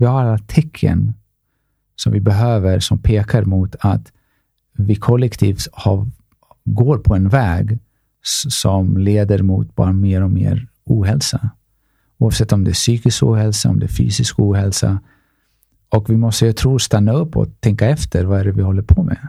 Vi har alla tecken som vi behöver som pekar mot att vi kollektivt har, går på en väg som leder mot bara mer och mer ohälsa. Oavsett om det är psykisk ohälsa, om det är fysisk ohälsa. Och vi måste, jag tror, stanna upp och tänka efter. Vad är det vi håller på med?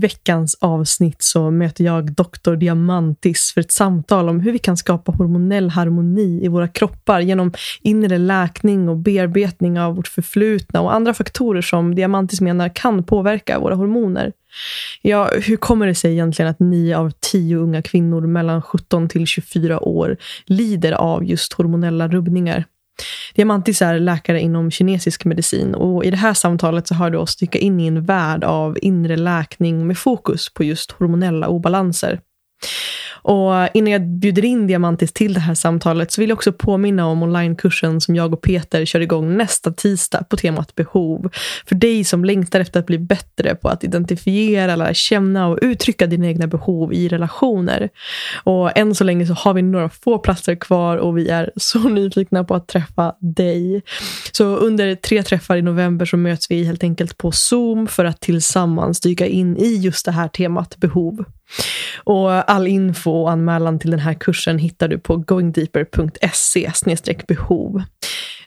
Veckans avsnitt så möter jag Dr. Diamantis för ett samtal om hur vi kan skapa hormonell harmoni i våra kroppar genom inre läkning och bearbetning av vårt förflutna och andra faktorer som Diamantis menar kan påverka våra hormoner. Ja, hur kommer det sig egentligen att nio av tio unga kvinnor mellan 17 till 24 år lider av just hormonella rubbningar? Diamantis är läkare inom kinesisk medicin och i det här samtalet så hör du oss dyka in i en värld av inre läkning med fokus på just hormonella obalanser. Och innan jag bjuder in Diamantis till det här samtalet så vill jag också påminna om onlinekursen som jag och Peter kör igång nästa tisdag på temat behov. För dig som längtar efter att bli bättre på att identifiera, lära känna och uttrycka dina egna behov i relationer. Och än så länge så har vi några få platser kvar och vi är så nyfikna på att träffa dig. Så under tre träffar i november så möts vi helt enkelt på Zoom för att tillsammans dyka in i just det här temat behov. Och all info och anmälan till den här kursen hittar du på goingdeeper.se behov.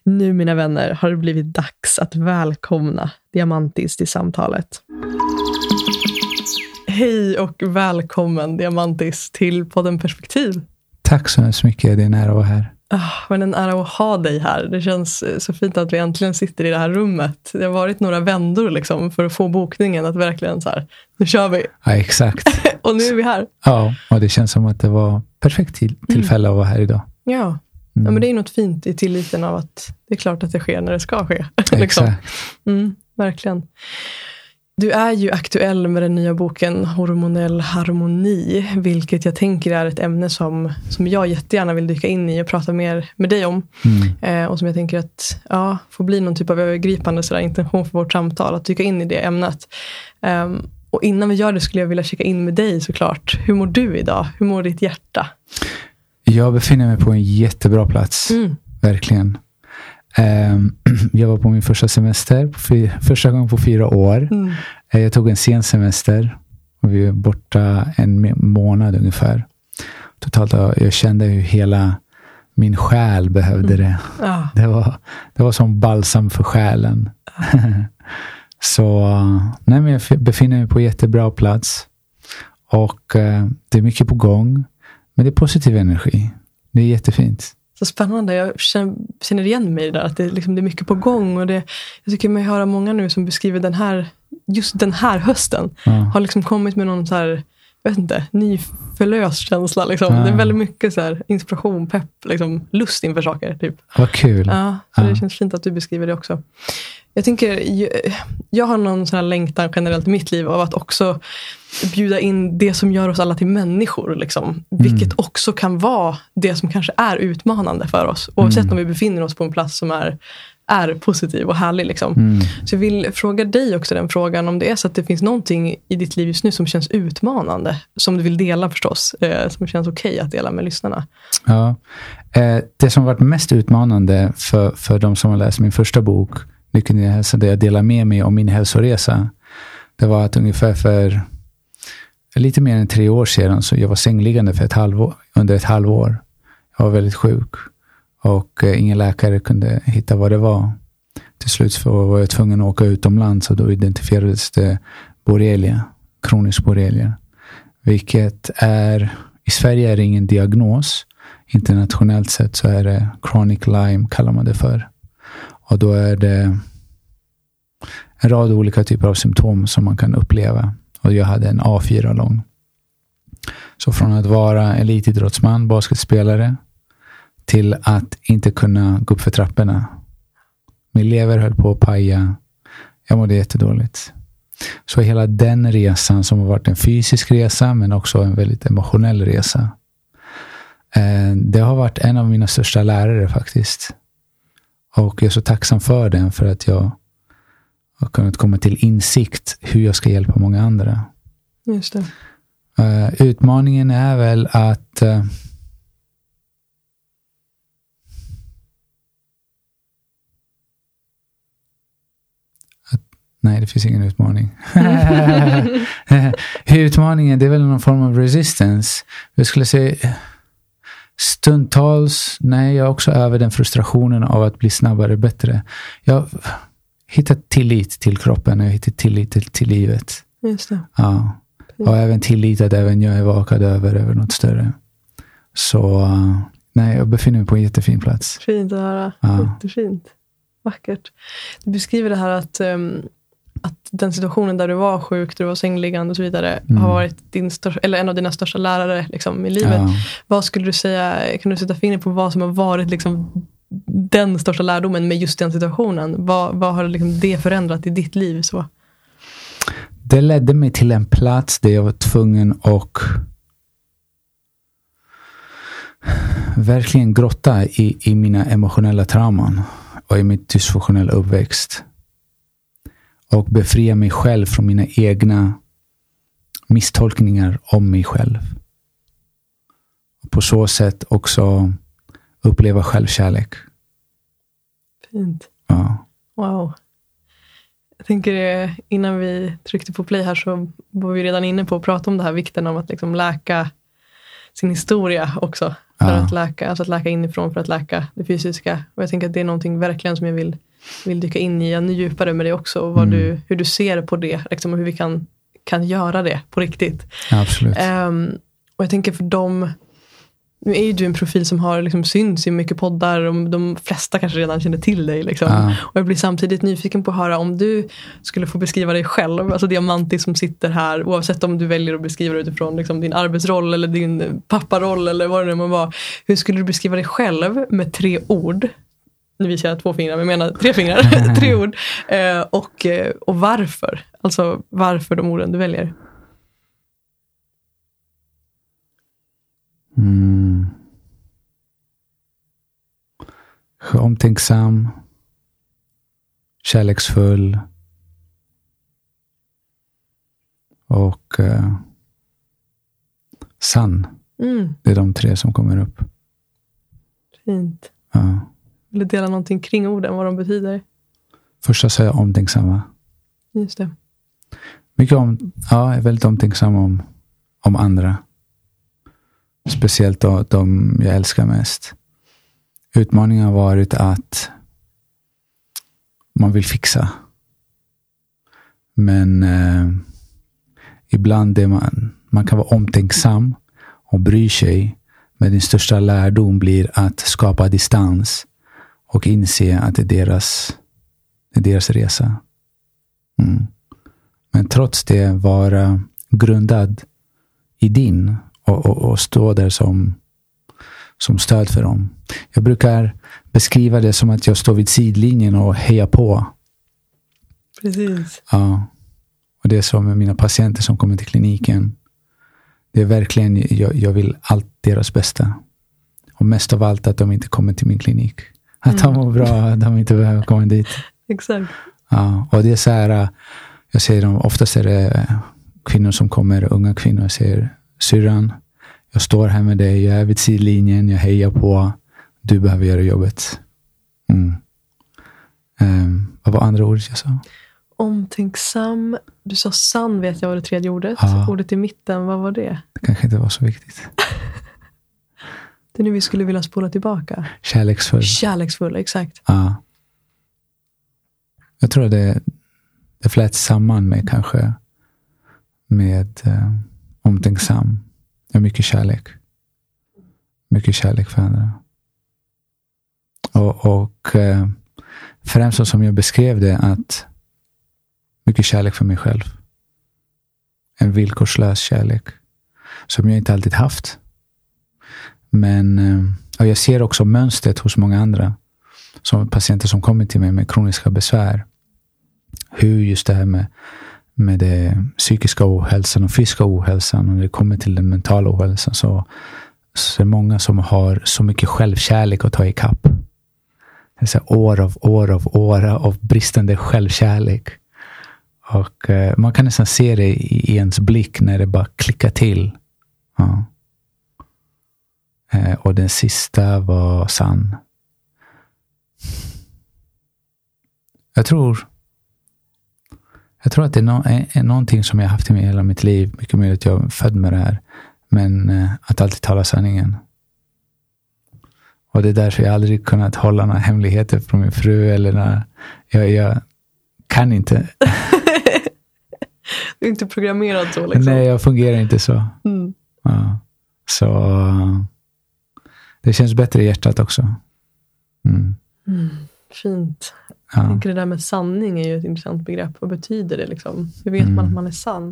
Nu mina vänner har det blivit dags att välkomna Diamantis till samtalet. Hej och välkommen Diamantis till podden Perspektiv. Tack så hemskt mycket. Det är en ära att vara här. Oh, men en ära att ha dig här. Det känns eh, så fint att vi äntligen sitter i det här rummet. Det har varit några vändor liksom för att få bokningen att verkligen så här, nu kör vi. Ja, exakt. och nu är vi här. Ja, och det känns som att det var perfekt till, tillfälle mm. att vara här idag. Ja. Mm. ja, men det är något fint i tilliten av att det är klart att det sker när det ska ske. liksom. Exakt. Mm, verkligen. Du är ju aktuell med den nya boken Hormonell harmoni, vilket jag tänker är ett ämne som, som jag jättegärna vill dyka in i och prata mer med dig om. Mm. Eh, och som jag tänker att ja, får bli någon typ av övergripande sådär, intention för vårt samtal, att dyka in i det ämnet. Um, och innan vi gör det skulle jag vilja checka in med dig såklart. Hur mår du idag? Hur mår ditt hjärta? Jag befinner mig på en jättebra plats, mm. verkligen. Um, jag var på min första semester, första gången på fyra år. Mm. Uh, jag tog en sen semester. Och vi var borta en månad ungefär. Totalt, jag kände hur hela min själ behövde det. Mm. Ah. Det, var, det var som balsam för själen. Ah. Så nej, men jag befinner mig på jättebra plats. Och uh, det är mycket på gång. Men det är positiv energi. Det är jättefint. Så spännande. Jag känner, igen mig där. Att det, liksom, det är mycket på gång. Och det, jag tycker mig höra många nu som beskriver den här, just den här hösten. Ja. Har liksom kommit med någon så här, vet inte, nyförlöst känsla. Liksom. Ja. Det är väldigt mycket så här, inspiration, pepp, liksom, lust inför saker. Typ. Vad kul. Ja, så ja. Det känns fint att du beskriver det också. Jag tänker, jag har någon sån här längtan generellt i mitt liv av att också bjuda in det som gör oss alla till människor. Liksom. Mm. Vilket också kan vara det som kanske är utmanande för oss. Oavsett mm. om vi befinner oss på en plats som är, är positiv och härlig. Liksom. Mm. Så jag vill fråga dig också den frågan. Om det är så att det finns någonting i ditt liv just nu som känns utmanande. Som du vill dela förstås. Eh, som känns okej okay att dela med lyssnarna. Ja. Eh, det som varit mest utmanande för, för de som har läst min första bok Nyckeln till hälsa, där jag delar med mig om min hälsoresa. Det var att ungefär för lite mer än tre år sedan så jag var sängliggande för ett halvår, under ett halvår. Jag var väldigt sjuk och eh, ingen läkare kunde hitta vad det var. Till slut var jag tvungen att åka utomlands och då identifierades det borrelia, kronisk borrelia. Vilket är, i Sverige är det ingen diagnos. Internationellt sett så är det chronic Lyme, kallar man det för. Och då är det en rad olika typer av symptom som man kan uppleva. Och jag hade en A4 lång. Så från att vara elitidrottsman, basketspelare, till att inte kunna gå upp för trapporna. Min lever höll på att paja. Jag mådde jättedåligt. Så hela den resan som har varit en fysisk resa, men också en väldigt emotionell resa, Eh, det har varit en av mina största lärare faktiskt. Och jag är så tacksam för den, för att jag har kunnat komma till insikt hur jag ska hjälpa många andra. Just det. Uh, utmaningen är väl att Nej, det finns ingen utmaning. Utmaningen, det är väl någon form av resistance. Jag skulle säga stundtals, nej, jag är också över den frustrationen av att bli snabbare, bättre. Jag hittar tillit till kroppen och jag hittar tillit till, till livet. Just det. Ja. Och även tillit att även jag är vakad över, över något större. Så nej, jag befinner mig på en jättefin plats. Fint att höra. Ja. Jättefint. Vackert. Du beskriver det här att um, att den situationen där du var sjuk, du var sängliggande och så vidare, mm. har varit din största, eller en av dina största lärare liksom, i livet. Ja. Vad skulle du säga, kan du sätta fingret på vad som har varit liksom, den största lärdomen med just den situationen? Vad, vad har liksom det förändrat i ditt liv? Så? Det ledde mig till en plats där jag var tvungen att verkligen grotta i, i mina emotionella trauman och i mitt dysfunktionella uppväxt och befria mig själv från mina egna misstolkningar om mig själv. På så sätt också uppleva självkärlek. Fint. Ja. Wow. Jag tänker eh, innan vi tryckte på play här så var vi redan inne på att prata om det här vikten av att liksom läka sin historia också. För ja. att läka, alltså att läka inifrån för att läka det fysiska. Och jag tänker att det är någonting verkligen som jag vill vill dyka in i ännu djupare med det också. Och vad mm. du, hur du ser på det liksom, och hur vi kan, kan göra det på riktigt. absolut. Um, och jag tänker för dem, nu är ju du en profil som har liksom syns i mycket poddar och de flesta kanske redan känner till dig. Liksom. Ja. Och jag blir samtidigt nyfiken på att höra om du skulle få beskriva dig själv, alltså Diamantis som sitter här, oavsett om du väljer att beskriva dig utifrån liksom, din arbetsroll eller din papparoll eller vad det nu må vara. Hur skulle du beskriva dig själv med tre ord nu visar jag två fingrar, men jag menar tre fingrar, tre ord. Eh, och, eh, och varför. Alltså varför de orden du väljer. Mm. Omtänksam. Kärleksfull. Och eh, sann. Mm. Det är de tre som kommer upp. Fint. Ja. Du dela någonting kring orden, vad de betyder? Första är jag omtänksamma. Just det. Mycket om, ja, jag är väldigt omtänksam om, om andra. Speciellt då, de jag älskar mest. Utmaningen har varit att man vill fixa. Men eh, ibland är man, man kan vara omtänksam och bry sig. Men din största lärdom blir att skapa distans och inse att det är deras, det är deras resa. Mm. Men trots det vara grundad i din och, och, och, stå där som, som stöd för dem. Jag brukar beskriva det som att jag står vid sidlinjen och hejar på. Precis. Ja. Och det är som med mina patienter som kommer till kliniken. Det är verkligen, jag, jag vill allt deras bästa. Och mest av allt att de inte kommer till min klinik. Att de mår bra, att de inte behöver komma dit. Exakt. Ja, och det är så här, jag säger dem, oftast är det kvinnor som kommer, unga kvinnor, jag säger syrran, jag står här med dig, jag är vid sidlinjen, jag hejar på, du behöver göra jobbet. Mm. Um, vad var andra ordet jag sa? Omtänksam. Du sa sann vet jag var det tredje ordet. Ja. Ordet i mitten, vad var det? Det kanske inte var så viktigt. Det är nu vi skulle vilja spola tillbaka. Kärleksfull. Kärleksfull, exakt. Ja. Jag tror det, det fläts samman med kanske med eh, omtänksam. Ja, mycket kärlek. Mycket kärlek för andra. Och, och eh, främst så som jag beskrev det, att mycket kärlek för mig själv. En villkorslös kärlek. Som jag inte alltid haft. Men eh, jag ser också mönstret hos många andra. Som patienter som kommer till mig med kroniska besvär. Hur just det här med, med det psykiska ohälsan och fysiska ohälsan. Och när det kommer till den mentala ohälsan så så är det många som har så mycket självkärlek att ta ikapp. Det är så här år av år av år av bristande självkärlek. Och eh, man kan nästan se det i, i ens blick när det bara klickar till. Ja. Eh, och den sista var sann. Jag tror jag tror att det är, no är någonting som jag haft i mig hela mitt liv. Mycket möjligt att jag är född med det här. Men eh, att alltid tala sanningen. Och det är därför jag aldrig kunnat hålla några hemligheter från min fru. Eller några, jag, jag kan inte. du är inte programmerad så liksom. Nej, jag fungerar inte så. Mm. Ja. Så det känns bättre i hjärtat också. Mm. Mm. Fint. Ja. Jag tänker det där med sanning är ju ett intressant begrepp. Vad betyder det? Liksom? Hur vet Mm. man att man är sann?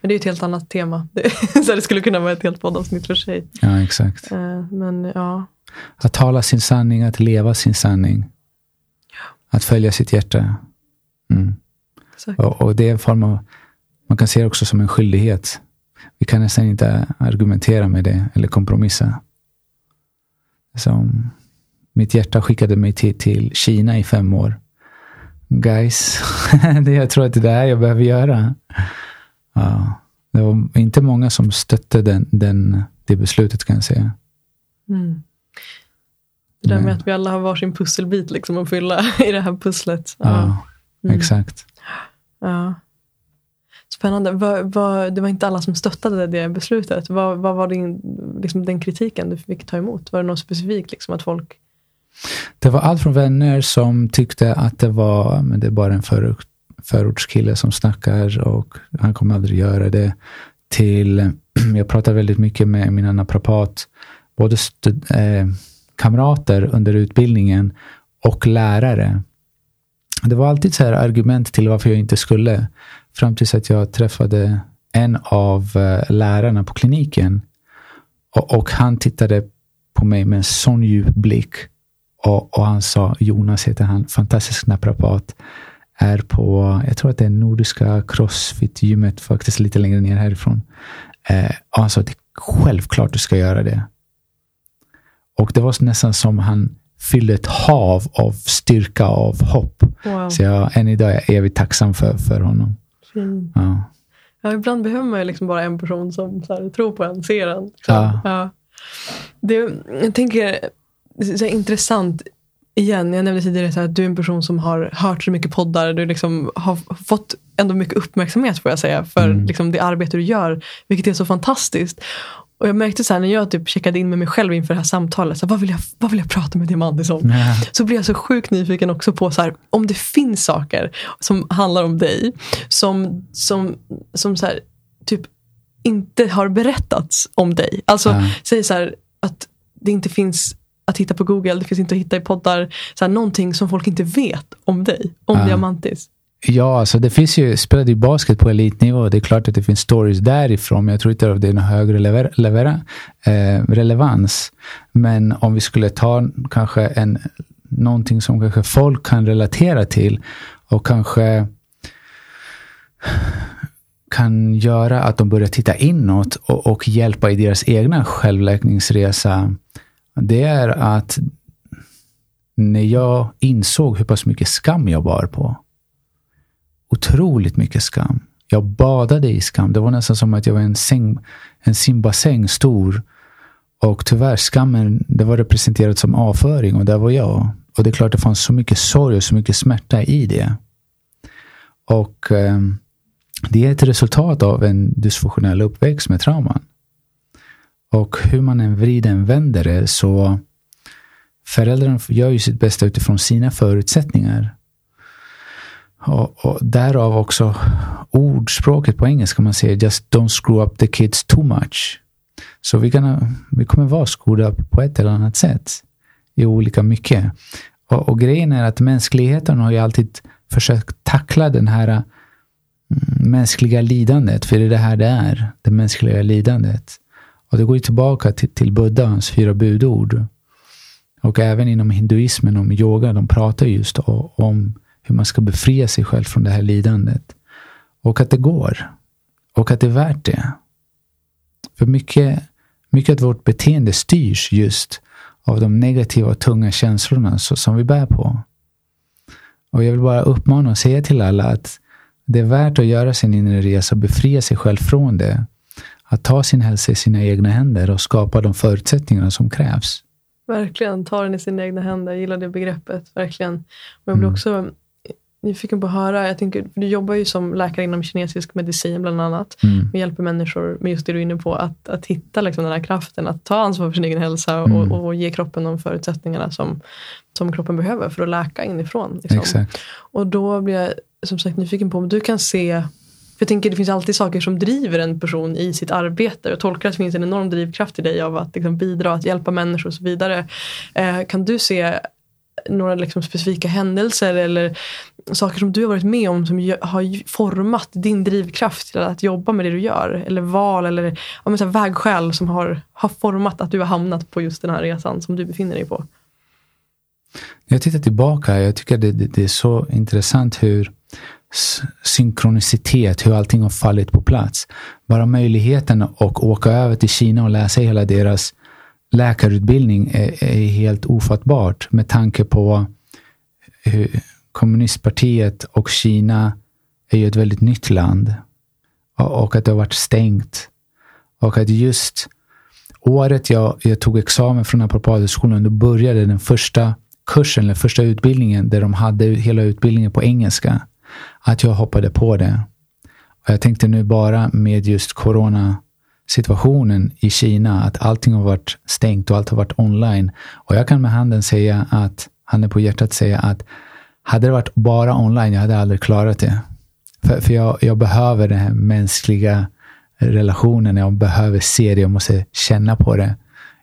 Men det är ju ett helt annat tema. Det, så det skulle kunna vara ett helt poddavsnitt för sig. ja, exakt. Eh, Men ja, Att tala sin sanning, att leva sin sanning. Att följa sitt hjärta. Mm. Och, och det är en form av, man kan se det också som en skyldighet. Vi kan nästan inte argumentera med det eller kompromissa. Så, mitt hjärta skickade mig till, till Kina i fem år. Guys, det jag tror att det är det här jag behöver göra. Ja, det var inte många som stötte den, den, det beslutet kan jag säga. Mm. Det där med Men- att vi alla har varsin pusselbit liksom att fylla i det här pusslet. Ja, Mm. exakt. Ja. Spännande. Vad, vad, det var inte alla som stöttade det beslutet. Vad, var din, liksom den kritiken du fick ta emot? Var det något specifikt? Liksom, att folk... Det var allt från vänner som tyckte att det var, men det är bara en för, förortskille som snackar och han kommer aldrig göra det. Till, jag pratar väldigt mycket med mina naprapat, både stud, eh, kamrater under utbildningen och lärare. Det var alltid så här argument till varför jag inte skulle. Fram tills att jag träffade en av eh, lärarna på kliniken. Och, och han tittade på mig med en sån djup blick. Och, och han sa, Jonas heter han, fantastisk naprapat. Är på, jag tror att det är Nordiska Crossfit-gymmet, faktiskt lite längre ner härifrån. Eh, och han sa, det är självklart du ska göra det. Och det var nästan som han fyllde ett hav av styrka, av hopp. Wow. Så jag, än idag är jag evigt tacksam för, för honom. Fin. Ja. Ja, ibland behöver man ju liksom bara en person som så här, tror på en, ser en. Ja. Ja. Det, jag tänker, så här intressant, igen, jag nämnde tidigare så här, att du är en person som har hört så mycket poddar, du liksom har fått ändå mycket uppmärksamhet får jag säga, för Mm. liksom, det arbete du gör, vilket är så fantastiskt. Och jag märkte så här, när jag typ checkade in med mig själv inför det här samtalet, så här, vad, vill jag, vad vill jag prata med Diamantis om? Ja. så blir jag så sjukt nyfiken också på så här, om det finns saker som handlar om dig som, som, som så här, typ inte har berättats om dig. Alltså, Ja. säg så här att det inte finns att hitta på Google, det finns inte att hitta i poddar. Så här, någonting som folk inte vet om dig, om Ja. Diamantis. Ja, alltså det finns ju, spelade ju basket på elitnivå. Det är klart att det finns stories därifrån, men jag tror inte att det är någon högre lever, levera, eh, relevans. Men om vi skulle ta kanske en, någonting som kanske folk kan relatera till och kanske kan göra att de börjar titta inåt och, och hjälpa i deras egna självläkningsresa. Det är att när jag insåg hur pass mycket skam jag bar på, otroligt mycket skam. Jag badade i skam. Det var nästan som att jag var en, säng, en simbassäng stor. Och tyvärr, skammen det var representerat som avföring och där var jag. Och det är klart det fanns så mycket sorg och så mycket smärta i det. Och eh, det är ett resultat av en dysfunktionell uppväxt med trauman. Och hur man än vrider och vänder det så föräldrarna gör ju sitt bästa utifrån sina förutsättningar. Och, och därav också ordspråket på engelska man säger just don't screw up the kids too much. Så vi, kan, vi kommer vara skolade på ett eller annat sätt i olika mycket. Och, och grejen är att mänskligheten har ju alltid försökt tackla den här mm, mänskliga lidandet, för det är det här det är, det mänskliga lidandet. Och det går ju tillbaka till, till Buddha, hans fyra budord. Och även inom hinduismen och yoga, de pratar just om hur man ska befria sig själv från det här lidandet. Och att det går. Och att det är värt det. För mycket, mycket av vårt beteende styrs just av de negativa och tunga känslorna som vi bär på. Och jag vill bara uppmana och säga till alla att det är värt att göra sin inre resa och befria sig själv från det. Att ta sin hälsa i sina egna händer och skapa de förutsättningarna som krävs. Verkligen, ta den i sina egna händer. Jag gillar det begreppet. Verkligen. Och jag blir mm. också nyfiken på att höra. Jag tänker, du jobbar ju som läkare inom kinesisk medicin bland annat. Mm. Och hjälper människor med just det du är inne på. Att, att hitta liksom den här kraften. Att ta ansvar för sin egen hälsa och, mm. och, ge kroppen de förutsättningarna som, som kroppen behöver för att läka inifrån. Liksom. Exakt. Och då blir jag som sagt nyfiken på om du kan se jag tänker det finns alltid saker som driver en person i sitt arbete. Jag tolkar att det finns en enorm drivkraft i dig av att liksom bidra, att hjälpa människor och så vidare. Eh, kan du se några liksom specifika händelser eller saker som du har varit med om som har format din drivkraft till att jobba med det du gör? Eller val eller ja, så vägskäl som har, har format att du har hamnat på just den här resan som du befinner dig på? Jag tittar tillbaka, jag tycker det, det, det är så intressant hur synkronicitet, hur allting har fallit på plats. Bara möjligheten att åka över till Kina och läsa hela deras läkarutbildning är, är helt ofattbart med tanke på hur kommunistpartiet och Kina är ju ett väldigt nytt land och att det har varit stängt. Och att just året jag, jag tog examen från Naprapathögskolan, då började den första kursen, eller första utbildningen, där de hade hela utbildningen på engelska att jag hoppade på det. Och jag tänkte nu bara med just Corona situationen i Kina, att allting har varit stängt och allt har varit online. Och jag kan med handen säga att, handen på hjärtat säga att hade det varit bara online, jag hade aldrig klarat det. För, för jag, jag behöver den här mänskliga relationen, jag behöver se det, jag måste känna på det.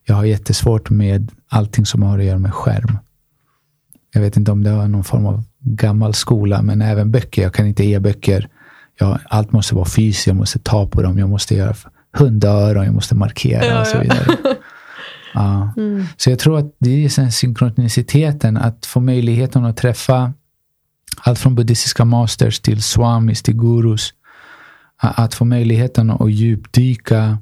Jag har jättesvårt med allting som har att göra med skärm. Jag vet inte om det var någon form av gammal skola, men även böcker. Jag kan inte e-böcker. Allt måste vara fysiskt, jag måste ta på dem, jag måste göra hundöron, jag måste markera ja, och så vidare. Ja. Mm. Så jag tror att det är sen synkroniciteten, att få möjligheten att träffa allt från buddhistiska masters till swamis till gurus. Att få möjligheten att djupdyka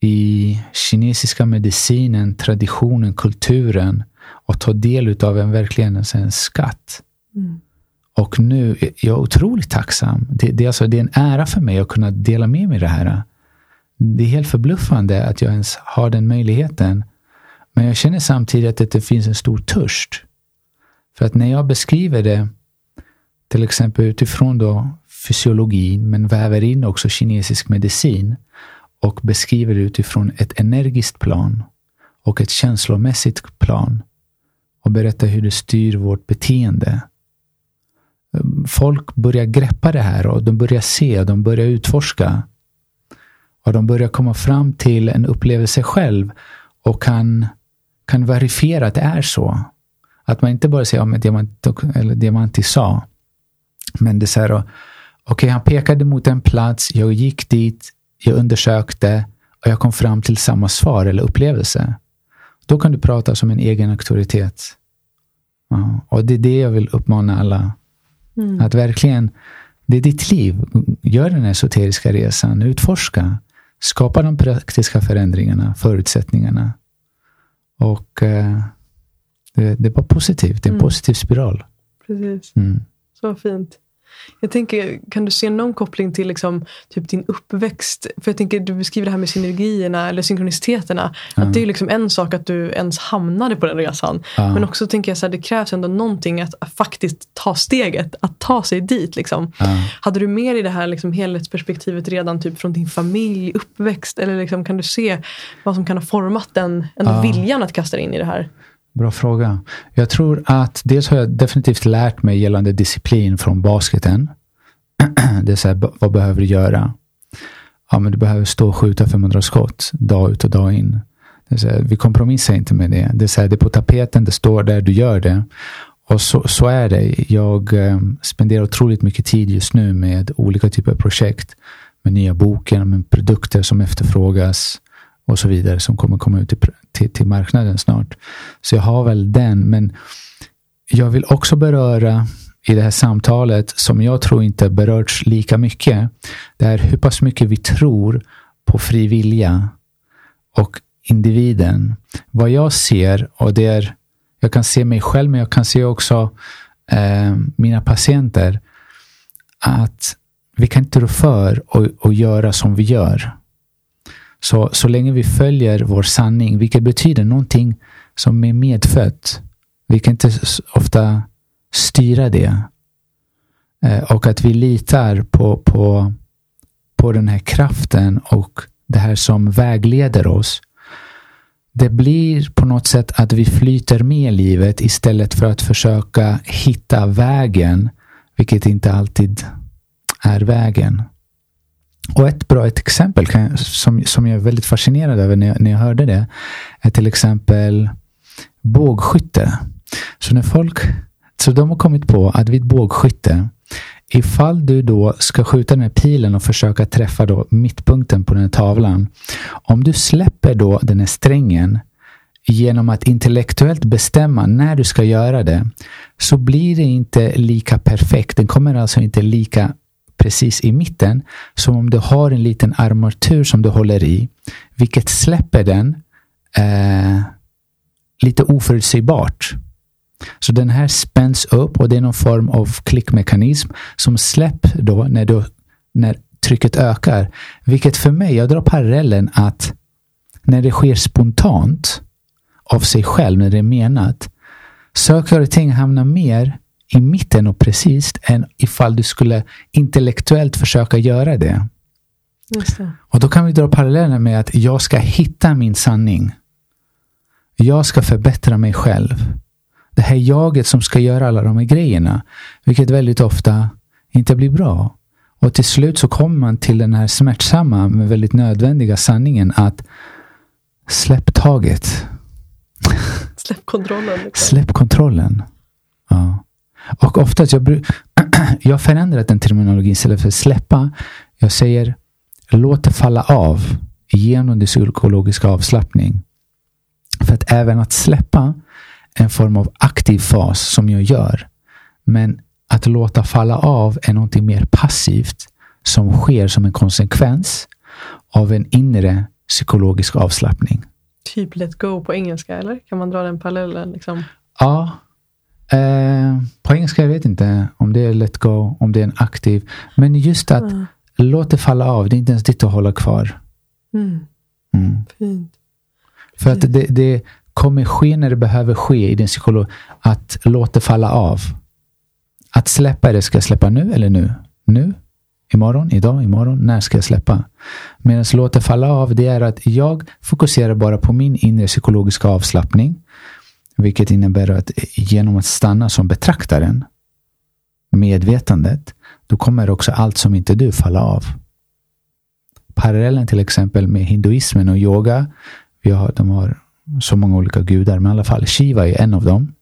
i kinesiska medicinen, traditionen, kulturen och ta del av en verkligen en skatt. Mm. Och nu är jag otroligt tacksam. Det, det, alltså, det är en ära för mig att kunna dela med mig det här. Det är helt förbluffande att jag ens har den möjligheten. Men jag känner samtidigt att det finns en stor törst. För att när jag beskriver det, till exempel utifrån då fysiologin, men väver in också kinesisk medicin och beskriver det utifrån ett energiskt plan och ett känslomässigt plan och berättar hur det styr vårt beteende folk börjar greppa det här och de börjar se, de börjar utforska. Och de börjar komma fram till en upplevelse själv och kan, kan verifiera att det är så. Att man inte bara säger, ja, men Diamant, eller Diamanti sa. Men det är så här, okej, okay, han pekade mot en plats, jag gick dit, jag undersökte och jag kom fram till samma svar eller upplevelse. Då kan du prata som en egen auktoritet. Ja, och det är det jag vill uppmana alla Mm. Att verkligen, det är ditt liv. Gör den esoteriska resan, utforska. Skapa de praktiska förändringarna, förutsättningarna. Och eh, det, det bara positivt. Det är en mm. positiv spiral. Precis. Mm. Så fint. Jag tänker, kan du se någon koppling till liksom, typ din uppväxt? För jag tänker, du beskriver det här med synergierna eller synkroniciteterna. Ja. Att det är liksom en sak att du ens hamnade på den resan. Ja. Men också tänker jag så här, det krävs ändå någonting att faktiskt ta steget, att ta sig dit. Liksom. Ja. Hade du mer i det här liksom, helhetsperspektivet redan typ från din familj, uppväxt? Eller liksom, kan du se vad som kan ha format den ändå viljan att kasta dig in i det här? Bra fråga. Jag tror att dels har jag definitivt lärt mig gällande disciplin från basketen. Det är så här, vad behöver du göra? Ja, men du behöver stå och skjuta 500 skott dag ut och dag in. Det är så här, vi kompromissar inte med det. Det är, så här, det är på tapeten, det står där, du gör det. Och så, så är det. Jag eh, spenderar otroligt mycket tid just nu med olika typer av projekt. Med nya boken, med produkter som efterfrågas och så vidare som kommer komma ut till, till, till marknaden snart. Så jag har väl den, men jag vill också beröra i det här samtalet som jag tror inte berörts lika mycket. Det är hur pass mycket vi tror på fri vilja och individen. Vad jag ser, och det är, jag kan se mig själv, men jag kan se också eh, mina patienter, att vi kan inte rå för och, och göra som vi gör. Så, så länge vi följer vår sanning, vilket betyder någonting som är medfött, vi kan inte ofta styra det. Eh, och att vi litar på, på, på den här kraften och det här som vägleder oss. Det blir på något sätt att vi flyter med livet istället för att försöka hitta vägen, vilket inte alltid är vägen. Och ett bra ett exempel jag, som, som jag är väldigt fascinerad över när jag, när jag hörde det är till exempel bågskytte. Så när folk, så de har kommit på att vid bågskytte, ifall du då ska skjuta den här pilen och försöka träffa då mittpunkten på den här tavlan. Om du släpper då den här strängen genom att intellektuellt bestämma när du ska göra det, så blir det inte lika perfekt. Den kommer alltså inte lika precis i mitten som om du har en liten armatur som du håller i, vilket släpper den eh, lite oförutsägbart. Så den här spänns upp och det är någon form av klickmekanism som släpper då när, du, när trycket ökar. Vilket för mig, jag drar parallellen att när det sker spontant av sig själv, när det är menat, saker och ting hamnar mer i mitten och precis än ifall du skulle intellektuellt försöka göra det. det. Och då kan vi dra paralleller med att jag ska hitta min sanning. Jag ska förbättra mig själv. Det här jaget som ska göra alla de här grejerna, vilket väldigt ofta inte blir bra. Och till slut så kommer man till den här smärtsamma men väldigt nödvändiga sanningen att släpp taget. Släpp kontrollen. Liksom. Släpp kontrollen. Och oftast, jag, jag har förändrat den terminologin istället för släppa. Jag säger låt det falla av genom det psykologiska avslappning. För att även att släppa en form av aktiv fas som jag gör. Men att låta falla av är någonting mer passivt som sker som en konsekvens av en inre psykologisk avslappning. Typ let go på engelska, eller? Kan man dra den parallellen? Liksom? Ja, Eh, på engelska, jag vet inte om det är let go, om det är en aktiv. Men just att mm. låt det falla av, det är inte ens ditt att hålla kvar. Mm. Mm. Fint. För att det, det kommer ske när det behöver ske i din psykolog. Att låta det falla av. Att släppa det, ska jag släppa nu eller nu? Nu? Imorgon? Idag? Imorgon? När ska jag släppa? Medan låt det falla av, det är att jag fokuserar bara på min inre psykologiska avslappning. Vilket innebär att genom att stanna som betraktaren, medvetandet, då kommer också allt som inte du falla av. Parallellen till exempel med hinduismen och yoga, vi har, de har så många olika gudar, men i alla fall Shiva är en av dem.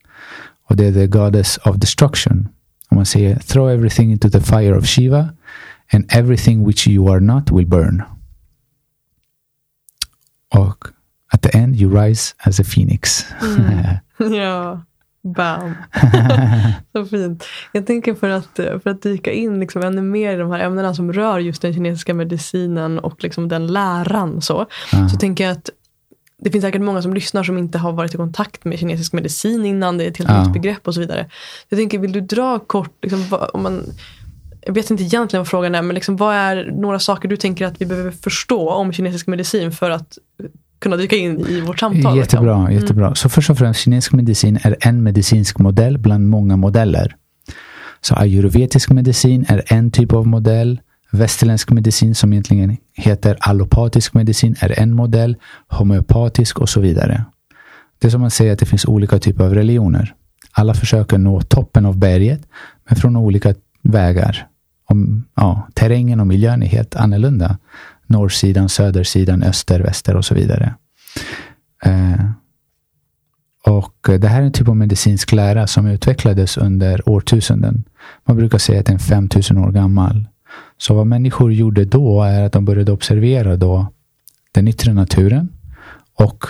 Och det är the goddess of destruction. Om man säger throw everything into the fire of Shiva and everything which you are not will burn. Och at the end you rise as a phoenix. Mm. Ja, bam. så fint. Jag tänker för att, för att dyka in liksom ännu mer i de här ämnena som rör just den kinesiska medicinen och liksom den läran. Så, mm. så tänker jag att det finns säkert många som lyssnar som inte har varit i kontakt med kinesisk medicin innan. Det är ett helt ja. nytt begrepp och så vidare. Jag tänker, vill du dra kort, liksom, om man, jag vet inte egentligen vad frågan är, men liksom, vad är några saker du tänker att vi behöver förstå om kinesisk medicin för att kunna dyka in i vårt samtal. Jättebra. Liksom. jättebra. Mm. Så först och främst, kinesisk medicin är en medicinsk modell bland många modeller. Så ayurvedisk medicin är en typ av modell. Västerländsk medicin som egentligen heter allopatisk medicin är en modell. Homeopatisk och så vidare. Det är som man säger att det finns olika typer av religioner. Alla försöker nå toppen av berget, men från olika vägar. Om, ja, terrängen och miljön är helt annorlunda norrsidan, södersidan, öster, väster och så vidare. Eh, och det här är en typ av medicinsk lära som utvecklades under årtusenden. Man brukar säga att den är 5000 år gammal. Så vad människor gjorde då är att de började observera då den yttre naturen och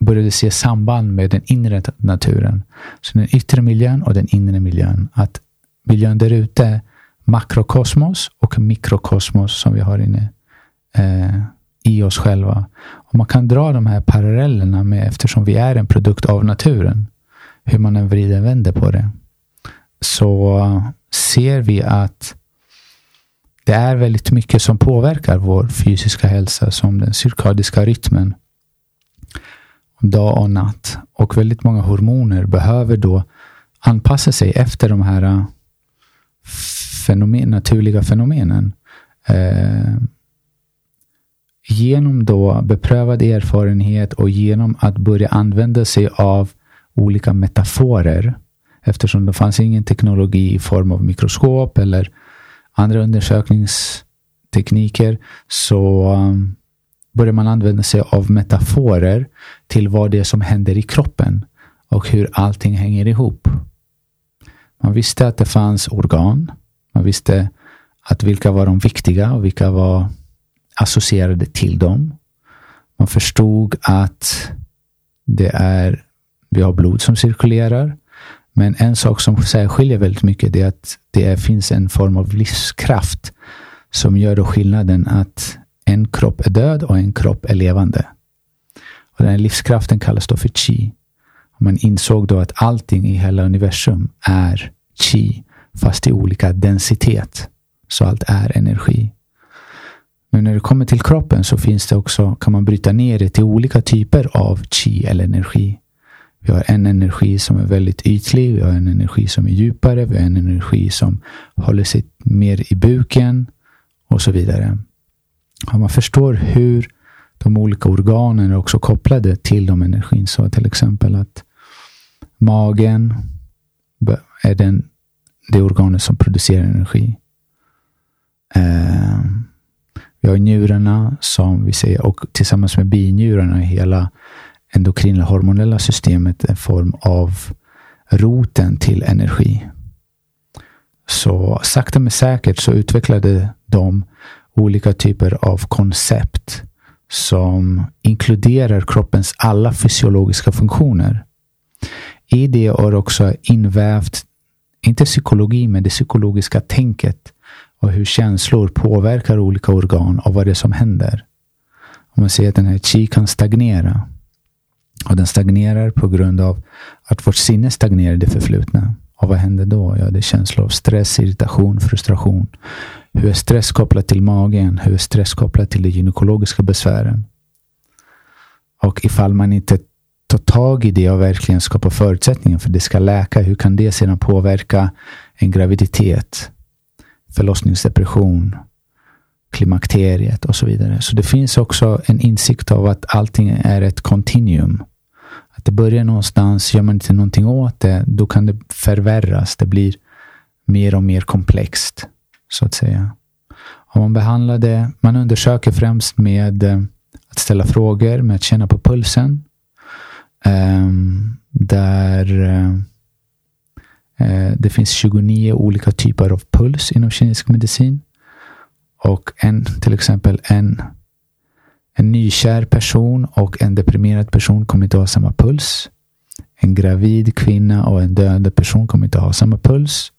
började se samband med den inre naturen. Så den yttre miljön och den inre miljön. Att miljön där ute, makrokosmos och mikrokosmos som vi har inne eh, i oss själva. Och man kan dra de här parallellerna med, eftersom vi är en produkt av naturen, hur man än vrider och vänder på det, så ser vi att det är väldigt mycket som påverkar vår fysiska hälsa, som den cirkadiska rytmen, dag och natt. Och väldigt många hormoner behöver då anpassa sig efter de här eh, fenomen, naturliga fenomenen. Eh, genom då beprövad erfarenhet och genom att börja använda sig av olika metaforer. Eftersom det fanns ingen teknologi i form av mikroskop eller andra undersökningstekniker så började börjar man använda sig av metaforer till vad det är som händer i kroppen och hur allting hänger ihop. Man visste att det fanns organ. Man visste att vilka var de viktiga och vilka var associerade till dem. Man förstod att det är, vi har blod som cirkulerar. Men en sak som särskiljer väldigt mycket är att det finns en form av livskraft som gör då skillnaden att en kropp är död och en kropp är levande. Och den här livskraften kallas då för chi. Man insåg då att allting i hela universum är chi, fast i olika densitet. Så allt är energi. Men när det kommer till kroppen så finns det också, kan man bryta ner det till olika typer av chi eller energi. Vi har en energi som är väldigt ytlig, vi har en energi som är djupare, vi har en energi som håller sig mer i buken och så vidare. Om man förstår hur de olika organen är också kopplade till de energin. Så till exempel att magen är den, det organet som producerar energi. Eh, vi har njurarna som vi säger och tillsammans med binjurarna hela endokrina hormonella systemet en form av roten till energi. Så sakta men säkert så utvecklade de olika typer av koncept som inkluderar kroppens alla fysiologiska funktioner. I det är också invävt, inte psykologi, men det psykologiska tänket och hur känslor påverkar olika organ och vad det är som händer. Om man säger att den här chi kan stagnera. Och den stagnerar på grund av att vårt sinne stagnerar i det förflutna. Och vad händer då? Ja, det är känslor av stress, irritation, frustration. Hur är stress kopplat till magen? Hur är stress kopplat till de gynekologiska besvären? Och ifall man inte tar tag i det och verkligen skapar förutsättningar för det ska läka, hur kan det sedan påverka en graviditet? Förlossningsdepression, klimakteriet och så vidare. Så det finns också en insikt av att allting är ett kontinuum. Att det börjar någonstans, gör man inte någonting åt det, då kan det förvärras. Det blir mer och mer komplext, så att säga. Om man behandlar det, man undersöker främst med eh, att ställa frågor, med att känna på pulsen. Um, där uh, Eh, det finns 29 olika typer av puls inom kinesisk medicin. Och en, till exempel en, en nykär person och en deprimerad person kommer inte ha samma puls. En gravid kvinna och en döende person kommer inte ha samma puls.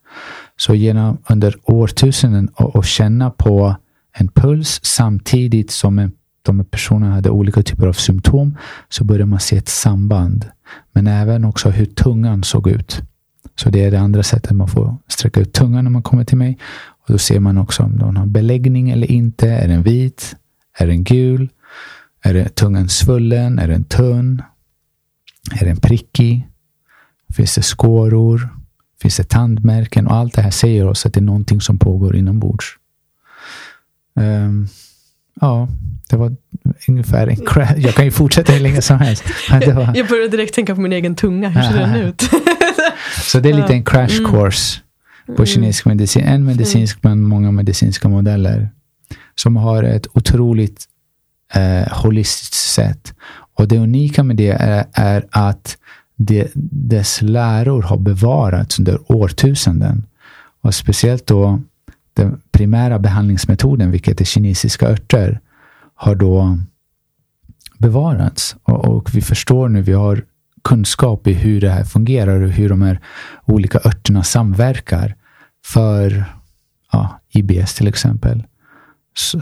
Så genom under årtusenden att känna på en puls samtidigt som en, de personerna hade olika typer av symptom så började man se ett samband. Men även också hur tungan såg ut. Så det är det andra sättet man får sträcka ut tungan när man kommer till mig. Och Då ser man också om den har beläggning eller inte. Är den vit? Är den gul? Är det tungan svullen? Är den tunn? Är den prickig? Finns det skåror? Finns det tandmärken? Och allt det här säger oss att det är någonting som pågår inombords. Um, ja, det var ungefär en crash. Jag kan ju fortsätta hur länge som helst. Var... Jag började direkt tänka på min egen tunga. Hur ser den ut? Så det är lite en crash mm. course på mm. kinesisk medicin. En medicinsk bland många medicinska modeller. Som har ett otroligt eh, holistiskt sätt. Och det unika med det är, är att det, dess läror har bevarats under årtusenden. Och speciellt då den primära behandlingsmetoden, vilket är kinesiska örter, har då bevarats. Och, och, vi förstår nu, vi har kunskap i hur det här fungerar och hur de här olika örterna samverkar för ja, IBS till exempel. Så,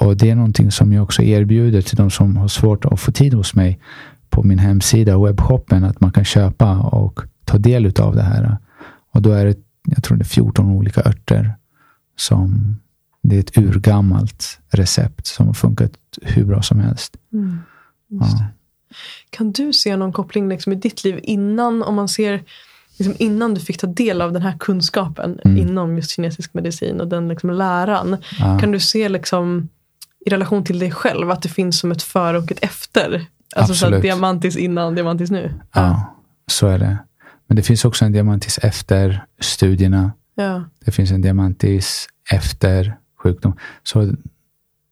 och det är någonting som jag också erbjuder till de som har svårt att få tid hos mig på min hemsida, webbshoppen, att man kan köpa och ta del av det här. Och då är det, jag tror det är 14 olika örter som det är ett urgammalt recept som har funkat hur bra som helst. Mm, ja. Kan du se någon koppling liksom i ditt liv innan, om man ser liksom innan du fick ta del av den här kunskapen mm. inom just kinesisk medicin och den liksom läran. Ja. Kan du se liksom, i relation till dig själv att det finns som ett före och ett efter? Alltså så att diamantis innan, diamantis nu. Ja, så är det. Men det finns också en diamantis efter studierna. Ja. Det finns en diamantis efter sjukdom. Så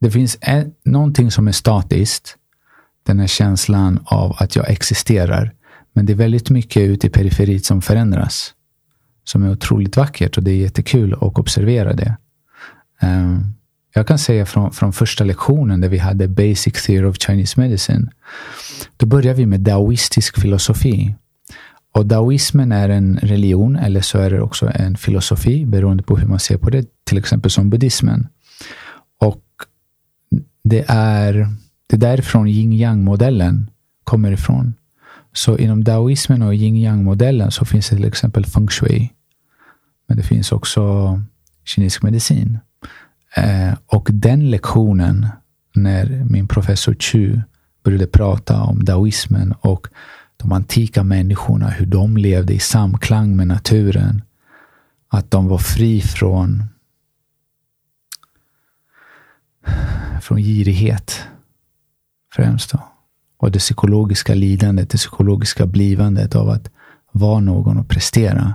det finns en, någonting som är statiskt. Den här känslan av att jag existerar. Men det är väldigt mycket ute i periferit som förändras. Som är otroligt vackert och det är jättekul att observera det. Um, jag kan säga från, från första lektionen där vi hade Basic Theory of Chinese Medicine. Då började vi med daoistisk filosofi. Och daoismen är en religion eller så är det också en filosofi beroende på hur man ser på det. Till exempel som buddhismen. Och det är, det är därifrån yin yang modellen kommer ifrån. Så inom daoismen och yin yang modellen så finns det till exempel feng shui. Men det finns också kinesisk medicin. Eh, och den lektionen, när min professor Chu började prata om daoismen och de antika människorna, hur de levde i samklang med naturen. Att de var fri från, från girighet, främst. Då. Och det psykologiska lidandet, det psykologiska blivandet av att vara någon och prestera.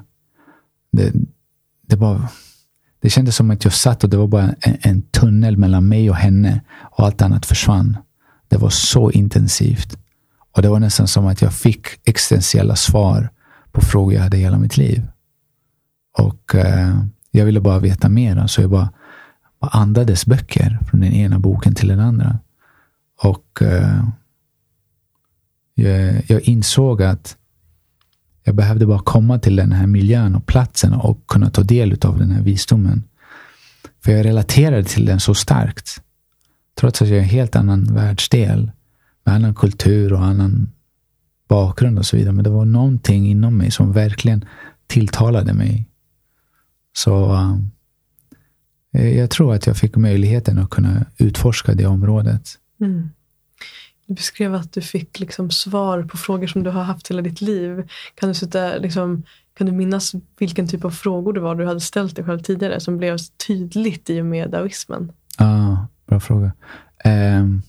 Det, det, bara, det kändes som att jag satt och det var bara en, en tunnel mellan mig och henne och allt annat försvann. Det var så intensivt. Och det var nästan som att jag fick existentiella svar på frågor jag hade hela mitt liv. Och eh, jag ville bara veta mer, så jag bara, bara andades böcker från den ena boken till den andra. Och eh, jag, jag, insåg att jag behövde bara komma till den här miljön och platsen och kunna ta del av den här visdomen. För jag relaterade till den så starkt. Trots att jag är en helt annan världsdel med annan kultur och annan bakgrund och så vidare. Men det var någonting inom mig som verkligen tilltalade mig. Så eh, jag tror att jag fick möjligheten att kunna utforska det området. Mm. Du beskrev att du fick liksom svar på frågor som du har haft hela ditt liv. Kan du, sitta, liksom, kan du minnas vilken typ av frågor det var du hade ställt dig själv tidigare som blev tydligt i och med daoismen? Ja, ah, bra fråga. Um,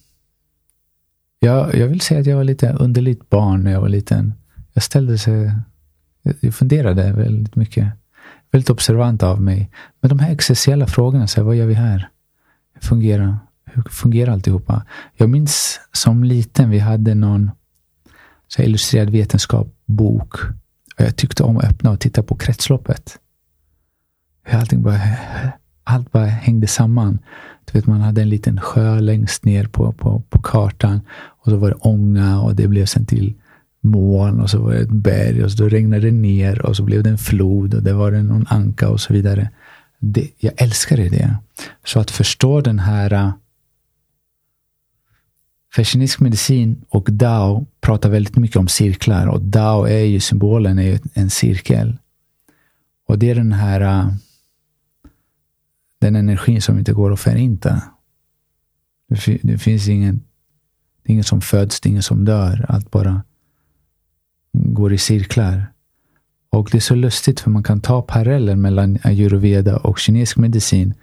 jag, jag vill säga att jag var lite underligt barn när jag var liten. Jag ställde sig, jag funderade väldigt mycket. Väldigt observant av mig. Men de här existentiella frågorna, så här, vad gör vi här? Hur fungerar, hur fungerar alltihopa? Jag minns som liten, vi hade någon så illustrerad vetenskapsbok. Och jag tyckte om att öppna och titta på kretsloppet. Hur allting bara, allt bara hängde samman. Du vet, man hade en liten sjö längst ner på, på, på kartan. Och så var det ånga och det blev sen till moln och så var det ett berg och så då regnade det ner och så blev det en flod och det var det någon anka och så vidare. Det, jag älskade det. Så att förstå den här för kinesisk medicin och Dao pratar väldigt mycket om cirklar och Dao är ju symbolen är en cirkel. Och det är den här äh, den energin som inte går att förinta. Det, det finns ingen, det är ingen som föds, det är ingen som dör. Allt bara går i cirklar. Och det är så lustigt för man kan ta paralleller mellan ayurveda och kinesisk medicin.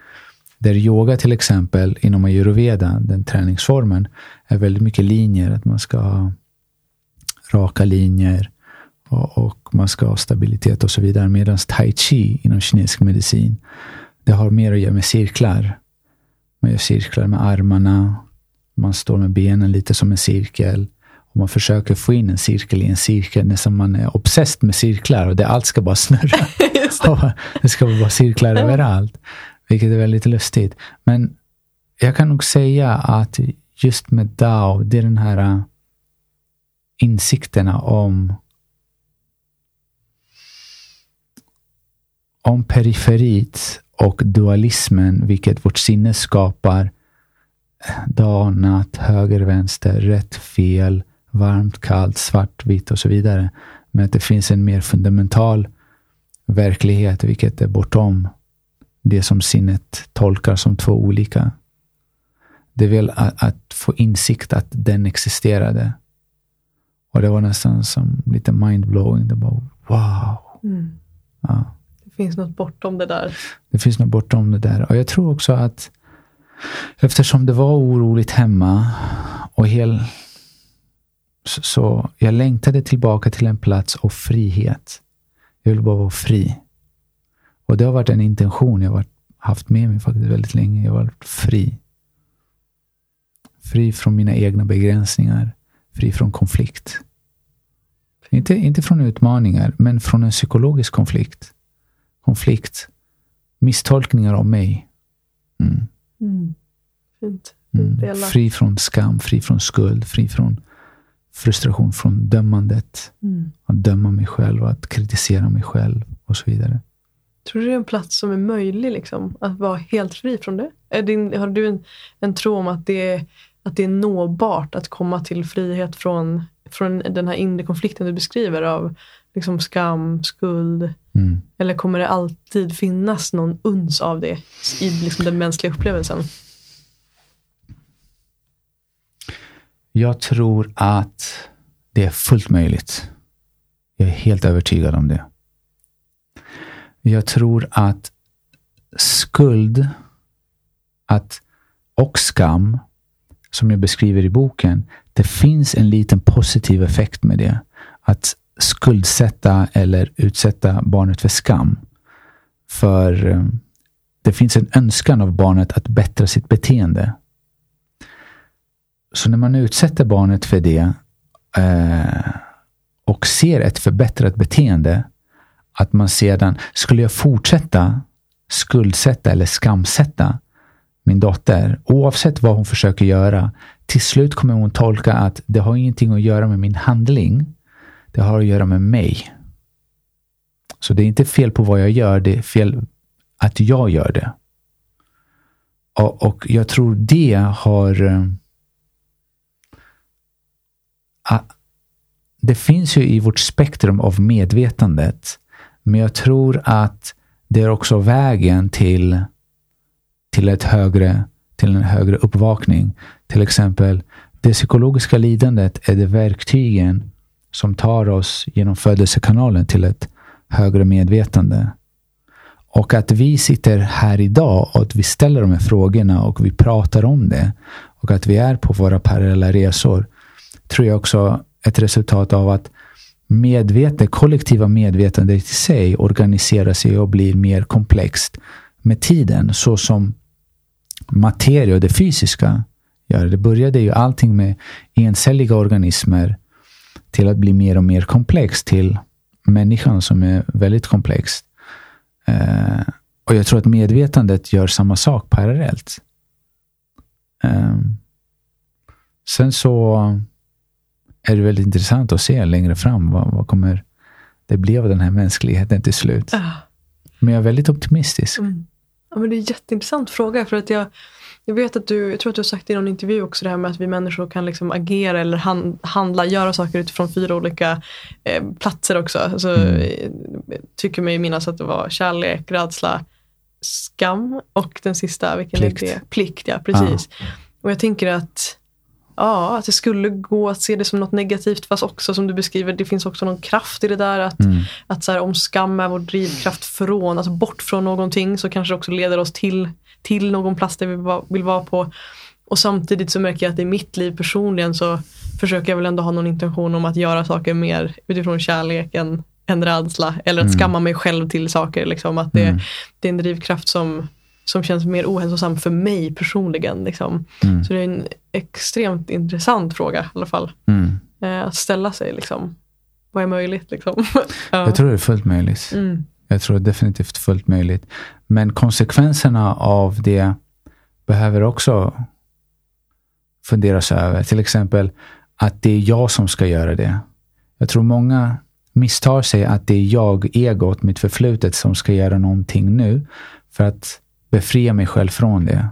Där yoga till exempel, inom ayurveda, den träningsformen, är väldigt mycket linjer. Att man ska ha raka linjer och, och man ska ha stabilitet och så vidare. Medan tai chi inom kinesisk medicin det har mer att göra med cirklar. Man gör cirklar med armarna. Man står med benen lite som en cirkel. Och man försöker få in en cirkel i en cirkel, nästan man är obsessed med cirklar och det allt ska bara snurra. det. ska vara cirklar överallt, vilket är väldigt lustigt. Men jag kan nog säga att just med Dao, det är den här äh, insikterna om om periferit och dualismen, vilket vårt sinne skapar. Dag, natt, höger, vänster, rätt, fel, varmt, kallt, svart, vitt och så vidare. Men att det finns en mer fundamental verklighet, vilket är bortom det som sinnet tolkar som två olika. Det väl att, att få insikt att den existerade. Och det var nästan som lite mindblowing. Det var wow. Mm. Ja. Det finns något bortom det där. Det finns något bortom det där. Och jag tror också att eftersom det var oroligt hemma och hel, så, så jag längtade tillbaka till en plats av frihet. Jag ville bara vara fri. Och det har varit en intention jag har haft med mig faktiskt väldigt länge. Jag har varit fri. Fri från mina egna begränsningar. Fri från konflikt. Inte, inte från utmaningar, men från en psykologisk konflikt. Konflikt. Misstolkningar av mig. Mm. Mm. Fint. Mm. Fri från skam, fri från skuld, fri från frustration, från dömandet. Mm. Att döma mig själv, att kritisera mig själv och så vidare. Tror du det är en plats som är möjlig liksom, att vara helt fri från det? Är din, har du en, en tro om att det, är, att det är nåbart att komma till frihet från, från den här inre konflikten du beskriver av liksom skam, skuld? Mm. Eller kommer det alltid finnas någon uns av det i liksom den mänskliga upplevelsen? Jag tror att det är fullt möjligt. Jag är helt övertygad om det. Jag tror att skuld att, och skam, som jag beskriver i boken, det finns en liten positiv effekt med det. Att skuldsätta eller utsätta barnet för skam. För eh, det finns en önskan av barnet att bättra sitt beteende. Så när man utsätter barnet för det eh, och ser ett förbättrat beteende, att man sedan, skulle jag fortsätta skuldsätta eller skamsätta min dotter, oavsett vad hon försöker göra, till slut kommer hon tolka att det har ingenting att göra med min handling. Det har att göra med mig. Så det är inte fel på vad jag gör, det är fel att jag gör det. Och, och jag tror det har... Äh, det finns ju i vårt spektrum av medvetandet men jag tror att det är också vägen till, till, ett högre, till en högre uppvakning. Till exempel, det psykologiska lidandet är det verktygen som tar oss genom födelsekanalen till ett högre medvetande. Och att vi sitter här idag och att vi ställer de här frågorna och vi pratar om det och att vi är på våra parallella resor tror jag också är ett resultat av att medvetet, kollektiva medvetandet i sig organiserar sig och blir mer komplext med tiden. Så som materia och det fysiska gör. Det började ju allting med encelliga organismer till att bli mer och mer komplext till människan som är väldigt komplex. Uh, eh, och jag tror att medvetandet gör samma sak parallellt. Um, sen så är det väldigt intressant att se längre fram. Vad, vad kommer det bli av den här mänskligheten till slut? Uh. Men jag är väldigt optimistisk. Mm. Ja, men det är en jätteintressant fråga. För att jag, jag vet att du, jag tror att du har sagt i någon intervju också det här med att vi människor kan liksom agera eller hand, handla, göra saker utifrån fyra olika eh, platser också. Alltså, mm. tycker mig minnas att det var kärlek, rädsla, skam och den sista, vilken Plikt. är det? Plikt, ja precis. Ja. Och jag tänker att Ja, att det skulle gå att se det som något negativt fast också som du beskriver, det finns också någon kraft i det där att, Mm. att så här, om skam är vår drivkraft från, alltså bort från någonting så kanske det också leder oss till, till någon plats där vi va- vill vara på. Och samtidigt så märker jag att i mitt liv personligen så försöker jag väl ändå ha någon intention om att göra saker mer utifrån kärlek än, än rädsla. Eller att Mm. skamma mig själv till saker. Liksom. Att det, Mm. det är en drivkraft som, som känns mer ohälsosam för mig personligen. Liksom. Mm. Så det är en extremt intressant fråga i alla fall. Mm. Eh, att ställa sig liksom. Vad är möjligt liksom? ja. Jag tror det är fullt möjligt. mm. Jag tror definitivt fullt möjligt. Men konsekvenserna av det behöver också funderas över. Till exempel att det är jag som ska göra det. Jag tror många misstar sig att det är jag, egot, mitt förflutet som ska göra någonting nu. för att befria mig själv från det.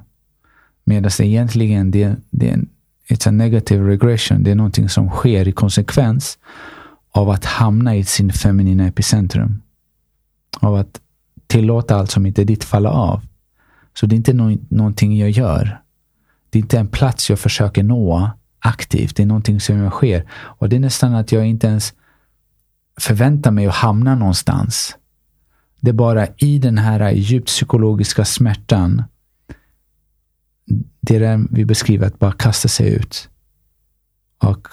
Medan det egentligen det, det är en it's a negative regression. Det är någonting som sker i konsekvens av att hamna i sin feminina epicentrum. Av att tillåta allt som inte är ditt falla av. Så det är inte no någonting jag gör. Det är inte en plats jag försöker nå aktivt. Det är någonting som jag sker. Och det är nästan att jag inte ens förväntar mig att hamna någonstans. Det är bara i den här djupt psykologiska smärtan. Det är det vi beskriver, att bara kasta sig ut. Och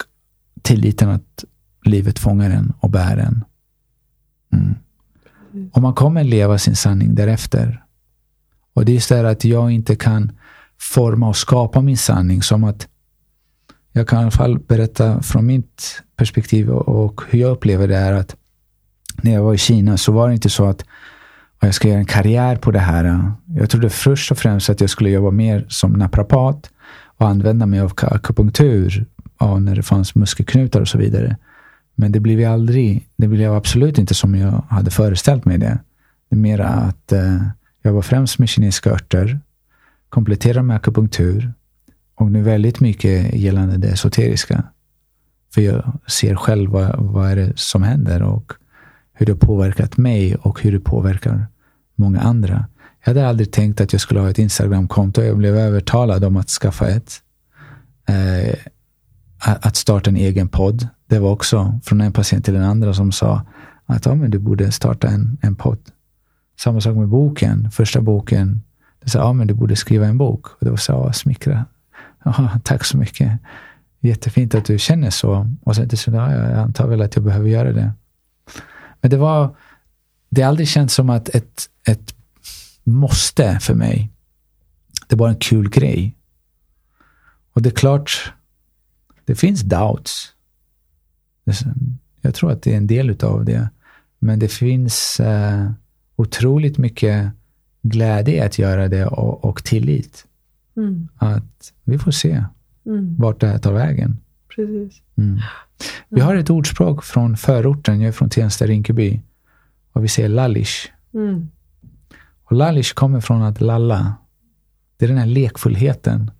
tilliten att livet fångar en och bär en. Mm. Och man kommer leva sin sanning därefter. Och det är just det att jag inte kan forma och skapa min sanning som att jag kan i alla fall berätta från mitt perspektiv och hur jag upplever det är att när jag var i Kina så var det inte så att jag ska göra en karriär på det här. Jag trodde först och främst att jag skulle jobba mer som naprapat och använda mig av akupunktur när det fanns muskelknutar och så vidare. Men det blev jag aldrig, det blev absolut inte som jag hade föreställt mig det. Det är mera att eh, jag var främst med kinesiska örter, kompletterade med akupunktur och nu väldigt mycket gällande det esoteriska. För jag ser själv vad, vad är det som händer och hur det har påverkat mig och hur det påverkar många andra. Jag hade aldrig tänkt att jag skulle ha ett Instagramkonto. Jag blev övertalad om att skaffa ett. Eh, att starta en egen podd. Det var också från en patient till den andra som sa att ja, men du borde starta en, en podd. Samma sak med boken. Första boken. Det sa ja, men du borde skriva en bok. Och det var så ja, smickra. Ja, tack så mycket. Jättefint att du känner så. Och sen till slut, ja, jag antar väl att jag behöver göra det. Men det var, det har aldrig känts som att ett, ett måste för mig. Det var en kul grej. Och det är klart, det finns doubts. Jag tror att det är en del av det. Men det finns uh, otroligt mycket glädje i att göra det och, och tillit. Mm. Att vi får se mm. vart det här tar vägen. Precis. Mm. Vi har ett ordspråk från förorten. Jag är från Tensta-Rinkeby. Och vi säger lallish. Mm. Och lallish kommer från att lalla. Det är den här lekfullheten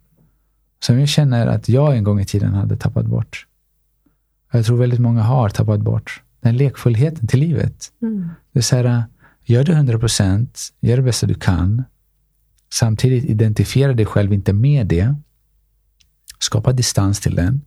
som jag känner att jag en gång i tiden hade tappat bort. Jag tror väldigt många har tappat bort. Den lekfullheten till livet. Mm. Det är så här, gör det 100 procent, gör det bästa du kan. Samtidigt identifiera dig själv inte med det. Skapa distans till den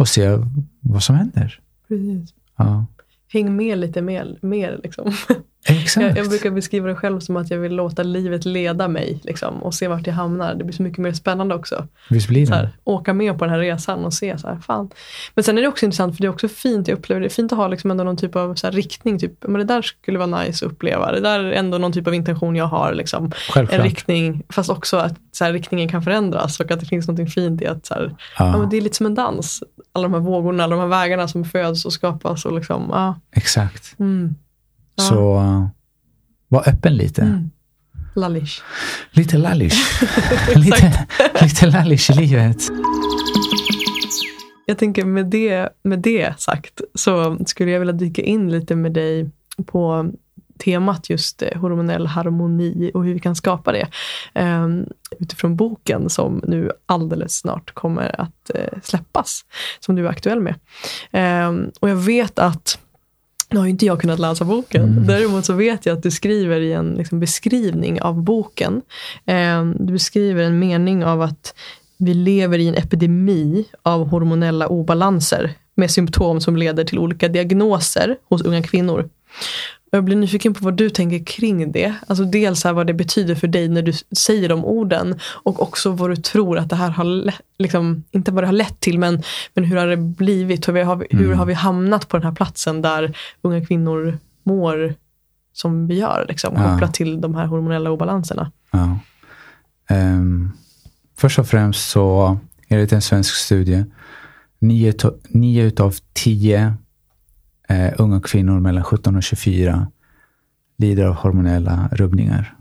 och se vad som händer. Precis. Ja. Häng med lite mer. mer liksom. Exakt. Jag, jag, brukar beskriva det själv som att jag vill låta livet leda mig liksom, och se vart jag hamnar. Det blir så mycket mer spännande också. Visst blir det. Här, åka med på den här resan och se så här, fan. Men sen är det också intressant för det är också fint, jag upplever det är fint att ha liksom ändå någon typ av så här, riktning. Typ, men det där skulle vara nice att uppleva. Det där är ändå någon typ av intention jag har. Liksom. En riktning, fast också att så här, riktningen kan förändras och att det finns något fint i att så här, ja. Ja, det är lite som en dans. Alla de här vågorna, alla de här vägarna som föds och skapas. Och liksom, ja. Exakt. Mm. Så uh, var öppen lite. Mm. Lallish. Lite lallish. lite, lite lallish i livet. Jag tänker med det, med det sagt så skulle jag vilja dyka in lite med dig på temat just eh, hormonell harmoni och hur vi kan skapa det. Um, utifrån boken som nu alldeles snart kommer att uh, släppas, som du är aktuell med. Um, och jag vet att nu har inte jag kunnat läsa boken. Mm. Däremot så vet jag att du skriver i en liksom, beskrivning av boken. Eh, du beskriver en mening av att vi lever i en epidemi av hormonella obalanser med symptom som leder till olika diagnoser hos unga kvinnor. Jag blir nyfiken på vad du tänker kring det. Alltså dels här vad det betyder för dig när du säger de orden och också vad du tror att det här har, liksom, inte vad det har lett till, men, men hur har det blivit? Hur har, vi, hur mm. har vi hamnat på den här platsen där unga kvinnor mår som vi gör, liksom, kopplat ja. till de här hormonella obalanserna? Ja. Um, först och främst så, enligt en svensk studie, nio, nio utav tio eh, unga kvinnor mellan 17 och 24 lider av hormonella rubbningar.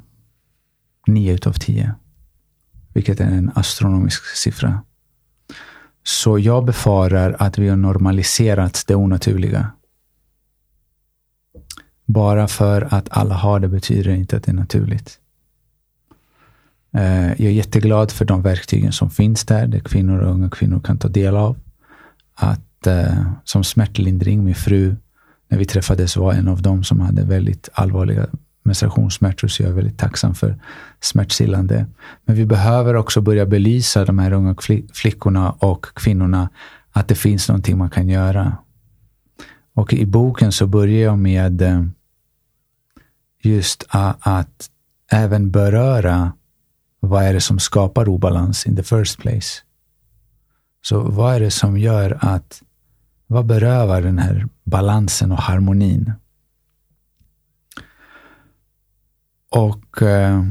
Nio utav tio. Vilket är en astronomisk siffra. Så jag befarar att vi har normaliserat det onaturliga. Bara för att alla har det betyder inte att det är naturligt. Eh, jag är jätteglad för de verktygen som finns där, där kvinnor och unga kvinnor kan ta del av. Att, eh, som smärtlindring, min fru, när vi träffades var en av dem som hade väldigt allvarliga menstruationssmärtor, så jag är väldigt tacksam för smärtstillande. Men vi behöver också börja belysa de här unga flickorna och kvinnorna att det finns någonting man kan göra. Och i boken så börjar jag med eh, just att även beröra vad är det som skapar obalans in the first place. Så vad är det som gör att, vad berövar den här balansen och harmonin? Och eh,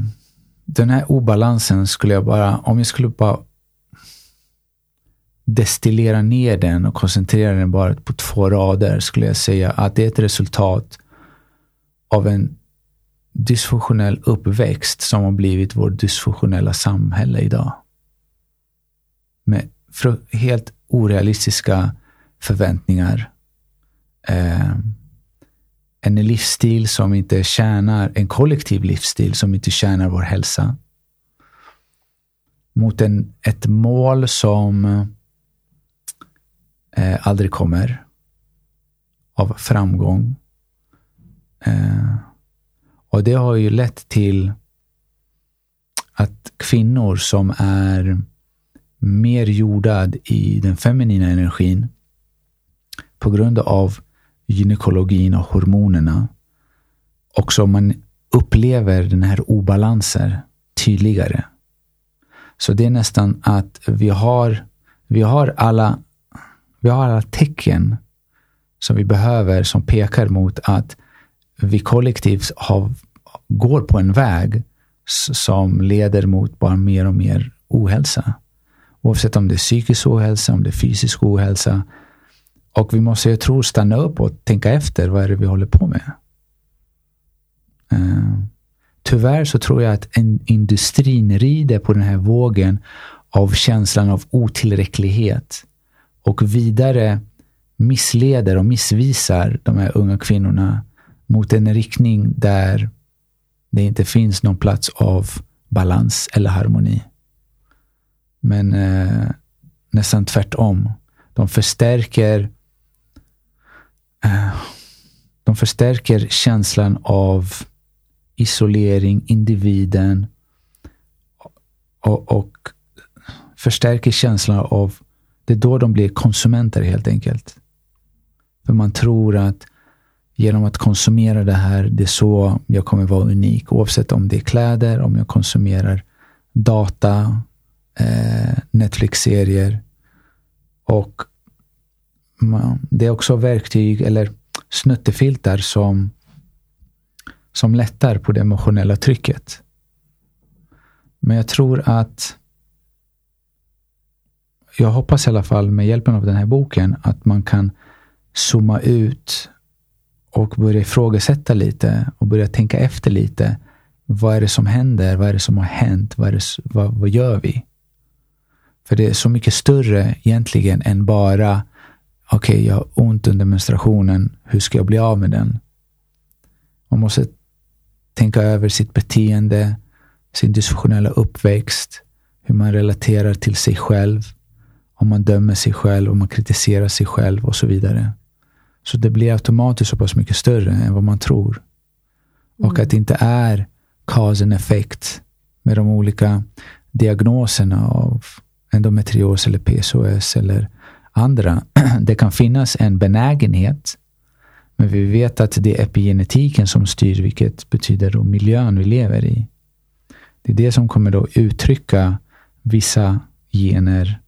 den här obalansen skulle jag bara, om jag skulle bara destillera ner den och koncentrera den bara på två rader skulle jag säga att det är ett resultat av en dysfunktionell uppväxt som har blivit vårt dysfunktionella samhälle idag. Med helt orealistiska förväntningar. Eh, en livsstil som inte tjänar, en kollektiv livsstil som inte tjänar vår hälsa. Mot en, ett mål som eh, aldrig kommer av framgång. Eh, och det har ju lett till att kvinnor som är mer jordad i den feminina energin på grund av gynekologin och hormonerna också man upplever den här obalansen tydligare. Så det är nästan att vi har, vi har alla vi har alla tecken som vi behöver som pekar mot att vi kollektivt har, går på en väg som leder mot bara mer och mer ohälsa. Oavsett om det är psykisk ohälsa, om det är fysisk ohälsa. Och vi måste, jag tror, stanna upp och tänka efter. Vad är det vi håller på med? Uh, tyvärr så tror jag att en, industrin rider på den här vågen av känslan av otillräcklighet och vidare missleder och missvisar de här unga kvinnorna mot en riktning där det inte finns någon plats av balans eller harmoni. Men eh, nästan tvärtom. De förstärker Eh. de förstärker känslan av isolering, individen och, och förstärker känslan av det är då de blir konsumenter helt enkelt. För man tror att genom att konsumera det här, det är så jag kommer vara unik. Oavsett om det är kläder, om jag konsumerar data, eh, Netflix-serier. Och det är också verktyg eller snuttefiltar som, som lättar på det emotionella trycket. Men jag tror att jag hoppas i alla fall med hjälpen av den här boken att man kan zooma ut och börja ifrågasätta lite och börja tänka efter lite. Vad är det som händer? Vad är det som har hänt? Vad, det, vad, vad gör vi? För det är så mycket större egentligen än bara okej, okay, jag har ont under menstruationen. Hur ska jag bli av med den? Man måste tänka över sitt beteende, sin dysfunktionella uppväxt, hur man relaterar till sig själv, om man dömer sig själv, om man kritiserar sig själv och så vidare. Så det blir automatiskt så pass mycket större än vad man tror. Och mm. att det inte är cause and effect med de olika diagnoserna av endometrios eller PCOS eller andra. Det kan finnas en benägenhet, men vi vet att det är epigenetiken som styr, vilket betyder då miljön vi lever i. Det är det som kommer då uttrycka vissa gener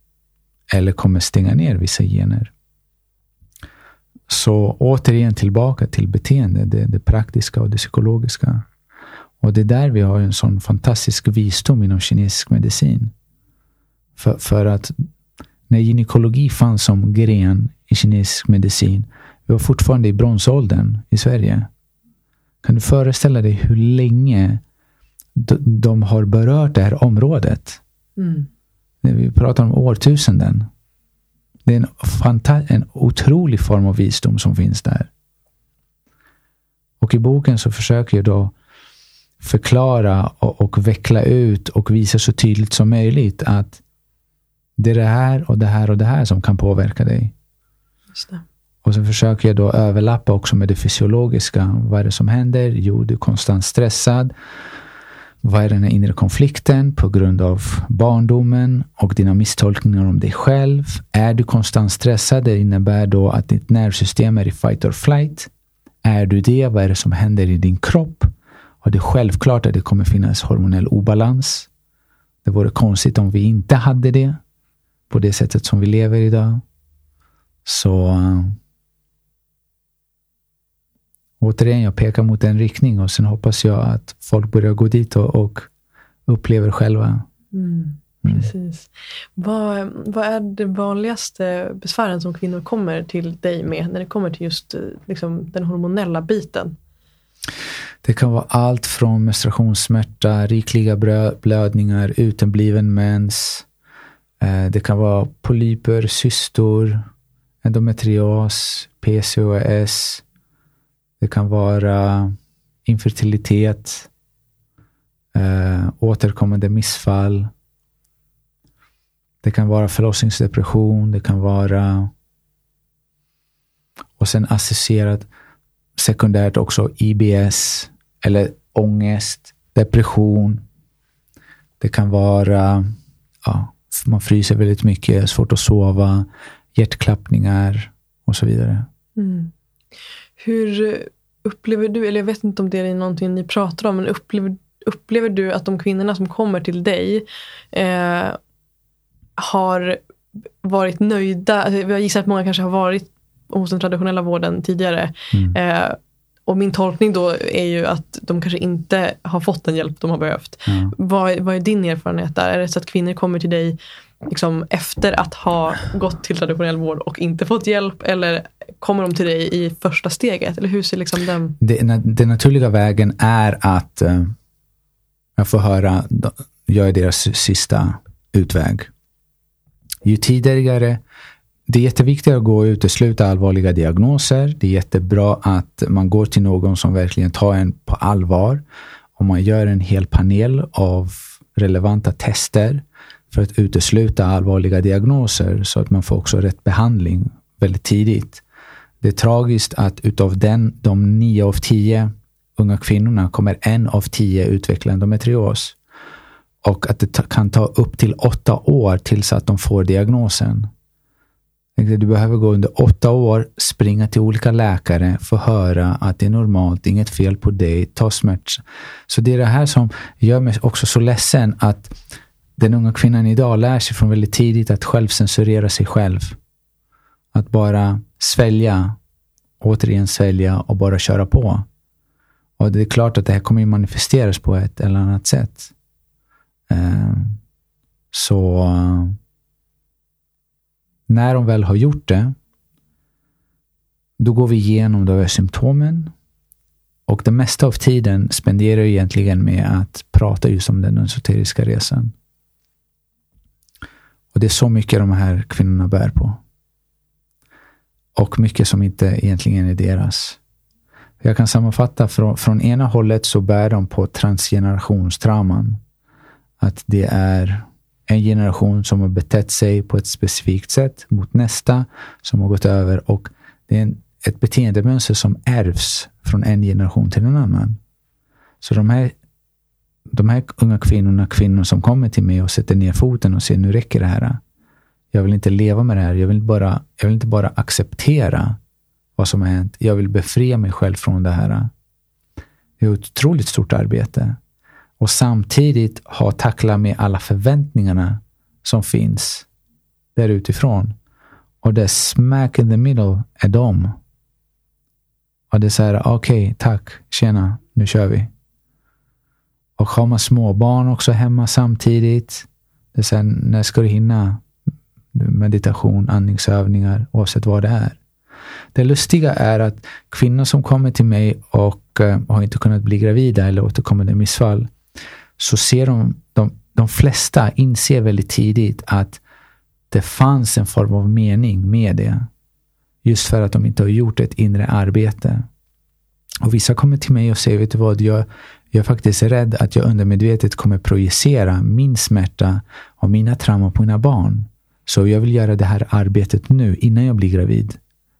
eller kommer stänga ner vissa gener. Så återigen tillbaka till beteende, det, det praktiska och det psykologiska. Och det är där vi har en sån fantastisk visdom inom kinesisk medicin. För, för att när gynekologi fanns som gren i kinesisk medicin, vi var fortfarande i bronsåldern i Sverige. Kan du föreställa dig hur länge de, har berört det här området? Mm. Vi pratar om årtusenden. Det är en, fanta- en otrolig form av visdom som finns där. Och i boken så försöker jag då förklara och, och veckla ut och visa så tydligt som möjligt att det är det här och det här och det här som kan påverka dig. Och så försöker jag då överlappa också med det fysiologiska. Vad är det som händer? Jo, du är konstant stressad. Vad är den här inre konflikten på grund av barndomen och dina misstolkningar om dig själv? Är du konstant stressad? Det innebär då att ditt nervsystem är i fight or flight. Är du det? Vad är det som händer i din kropp? Och det är självklart att det kommer finnas hormonell obalans. Det vore konstigt om vi inte hade det på det sättet som vi lever idag. Så uh, återigen, jag pekar mot en riktning och sen hoppas jag att folk börjar gå dit och, och upplever själva. Mm, mm. precis. Vad, vad är det vanligaste besvären som kvinnor kommer till dig med när det kommer till just eh, liksom, den hormonella biten? Det kan vara allt från menstruationssmärta, rikliga blödningar, utebliven mens. Eh, det kan vara polyper, cystor, endometrios, PCOS. Det kan vara infertilitet, eh, återkommande missfall. Det kan vara förlossningsdepression. Det kan vara och sen associerat sekundärt också IBS eller ångest, depression. Det kan vara ja, man fryser väldigt mycket, svårt att sova, hjärtklappningar och så vidare. Mm. Hur upplever du, eller jag vet inte om det är någonting ni pratar om, men upplever, upplever du att de kvinnorna som kommer till dig eh, har varit nöjda? Jag gissar att många kanske har varit hos den traditionella vården tidigare. Mm. Eh, och min tolkning då är ju att de kanske inte har fått den hjälp de har behövt. Mm. Vad, vad är din erfarenhet där? Är det så att kvinnor kommer till dig liksom, efter att ha gått till traditionell vård och inte fått hjälp? Eller kommer de till dig i första steget? Eller hur ser liksom den... Det, den naturliga vägen är att uh, jag får höra, jag är deras sista utväg. Ju tidigare det är jätteviktigt att gå och utesluta allvarliga diagnoser. Det är jättebra att man går till någon som verkligen tar en på allvar. Och man gör en hel panel av relevanta tester för att utesluta allvarliga diagnoser så att man får också rätt behandling väldigt tidigt. Det är tragiskt att utav den, de nio av tio unga kvinnorna kommer en av tio utveckla endometrios. Och att det kan ta upp till åtta år tills att de får diagnosen. Du behöver gå under åtta år, springa till olika läkare, få höra att det är normalt, inget fel på dig, ta smärt. Så det är det här som gör mig också så ledsen att den unga kvinnan idag lär sig från väldigt tidigt att självcensurera sig själv. Att bara svälja, återigen svälja och bara köra på. Och det är klart att det här kommer manifesteras på ett eller annat sätt. Ehm, så när de väl har gjort det, då går vi igenom de här symptomen. Och det mesta av tiden spenderar jag egentligen med att prata just om den esoteriska resan. Och det är så mycket de här kvinnorna bär på. Och mycket som inte egentligen är deras. Jag kan sammanfatta, från, från ena hållet så bär de på transgenerationstrauman. Att det är en generation som har betett sig på ett specifikt sätt mot nästa som har gått över och det är en, ett beteendemönster som ärvs från en generation till en annan. Så de här, de här unga kvinnorna, kvinnor som kommer till mig och sätter ner foten och säger nu räcker det här. Jag vill inte leva med det här. Jag vill, bara, jag vill inte bara acceptera vad som har hänt. Jag vill befria mig själv från det här. Det är ett otroligt stort arbete och samtidigt ha tackla med alla förväntningarna som finns där utifrån. Och det smack in the middle är de. Och det är så här, okej, okay, tack, tjena, nu kör vi. Och har man småbarn också hemma samtidigt. Det är så här, när ska du hinna meditation, andningsövningar, oavsett vad det är. Det lustiga är att kvinnor som kommer till mig och eh, har inte kunnat bli gravida eller återkommande missfall, så ser de, de, de flesta inser väldigt tidigt att det fanns en form av mening med det. Just för att de inte har gjort ett inre arbete. Och Vissa kommer till mig och säger, vet du vad, jag, Jag är faktiskt rädd att jag undermedvetet kommer projicera min smärta och mina trauman på mina barn. Så jag vill göra det här arbetet nu, innan jag blir gravid.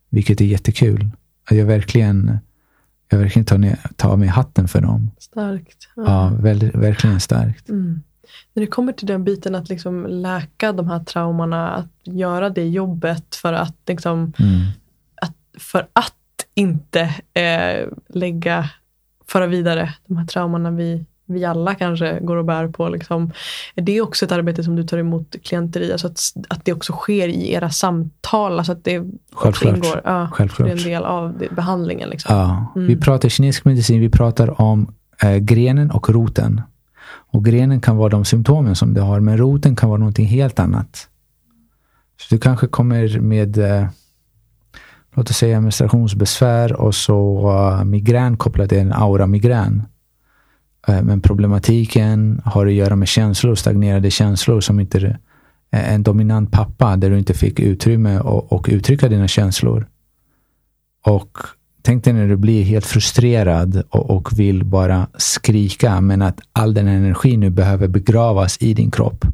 Vilket är jättekul. Att jag verkligen, jag verkligen tar, ner, tar av mig hatten för dem. Starkt. Ja, väldigt, verkligen starkt. Mm. När det kommer till den biten att liksom läka de här traumorna, att göra det jobbet för att, liksom, Mm. att, för att inte eh, lägga, föra vidare de här traumorna vi, vi alla kanske går och bär på. Liksom. Är det också ett arbete som du tar emot klienter i? Alltså att, att det också sker i era samtal? Alltså att det Självklart. ingår? Ja, Självklart. Det är en del av det, behandlingen. Liksom. Ja, Mm. Vi pratar kinesisk medicin, vi pratar om eh, grenen och roten. Och grenen kan vara de symptomen som du har, men roten kan vara någonting helt annat. Så du kanske kommer med, eh, låt oss säga menstruationsbesvär och så uh, migrän kopplat till en aura-migrän. Eh, men problematiken har att göra med känslor, stagnerade känslor som inte en dominant pappa där du inte fick utrymme och, och uttrycka dina känslor. Och tänk dig när du blir helt frustrerad och, och vill bara skrika, men att all den energin nu behöver begravas i din kropp.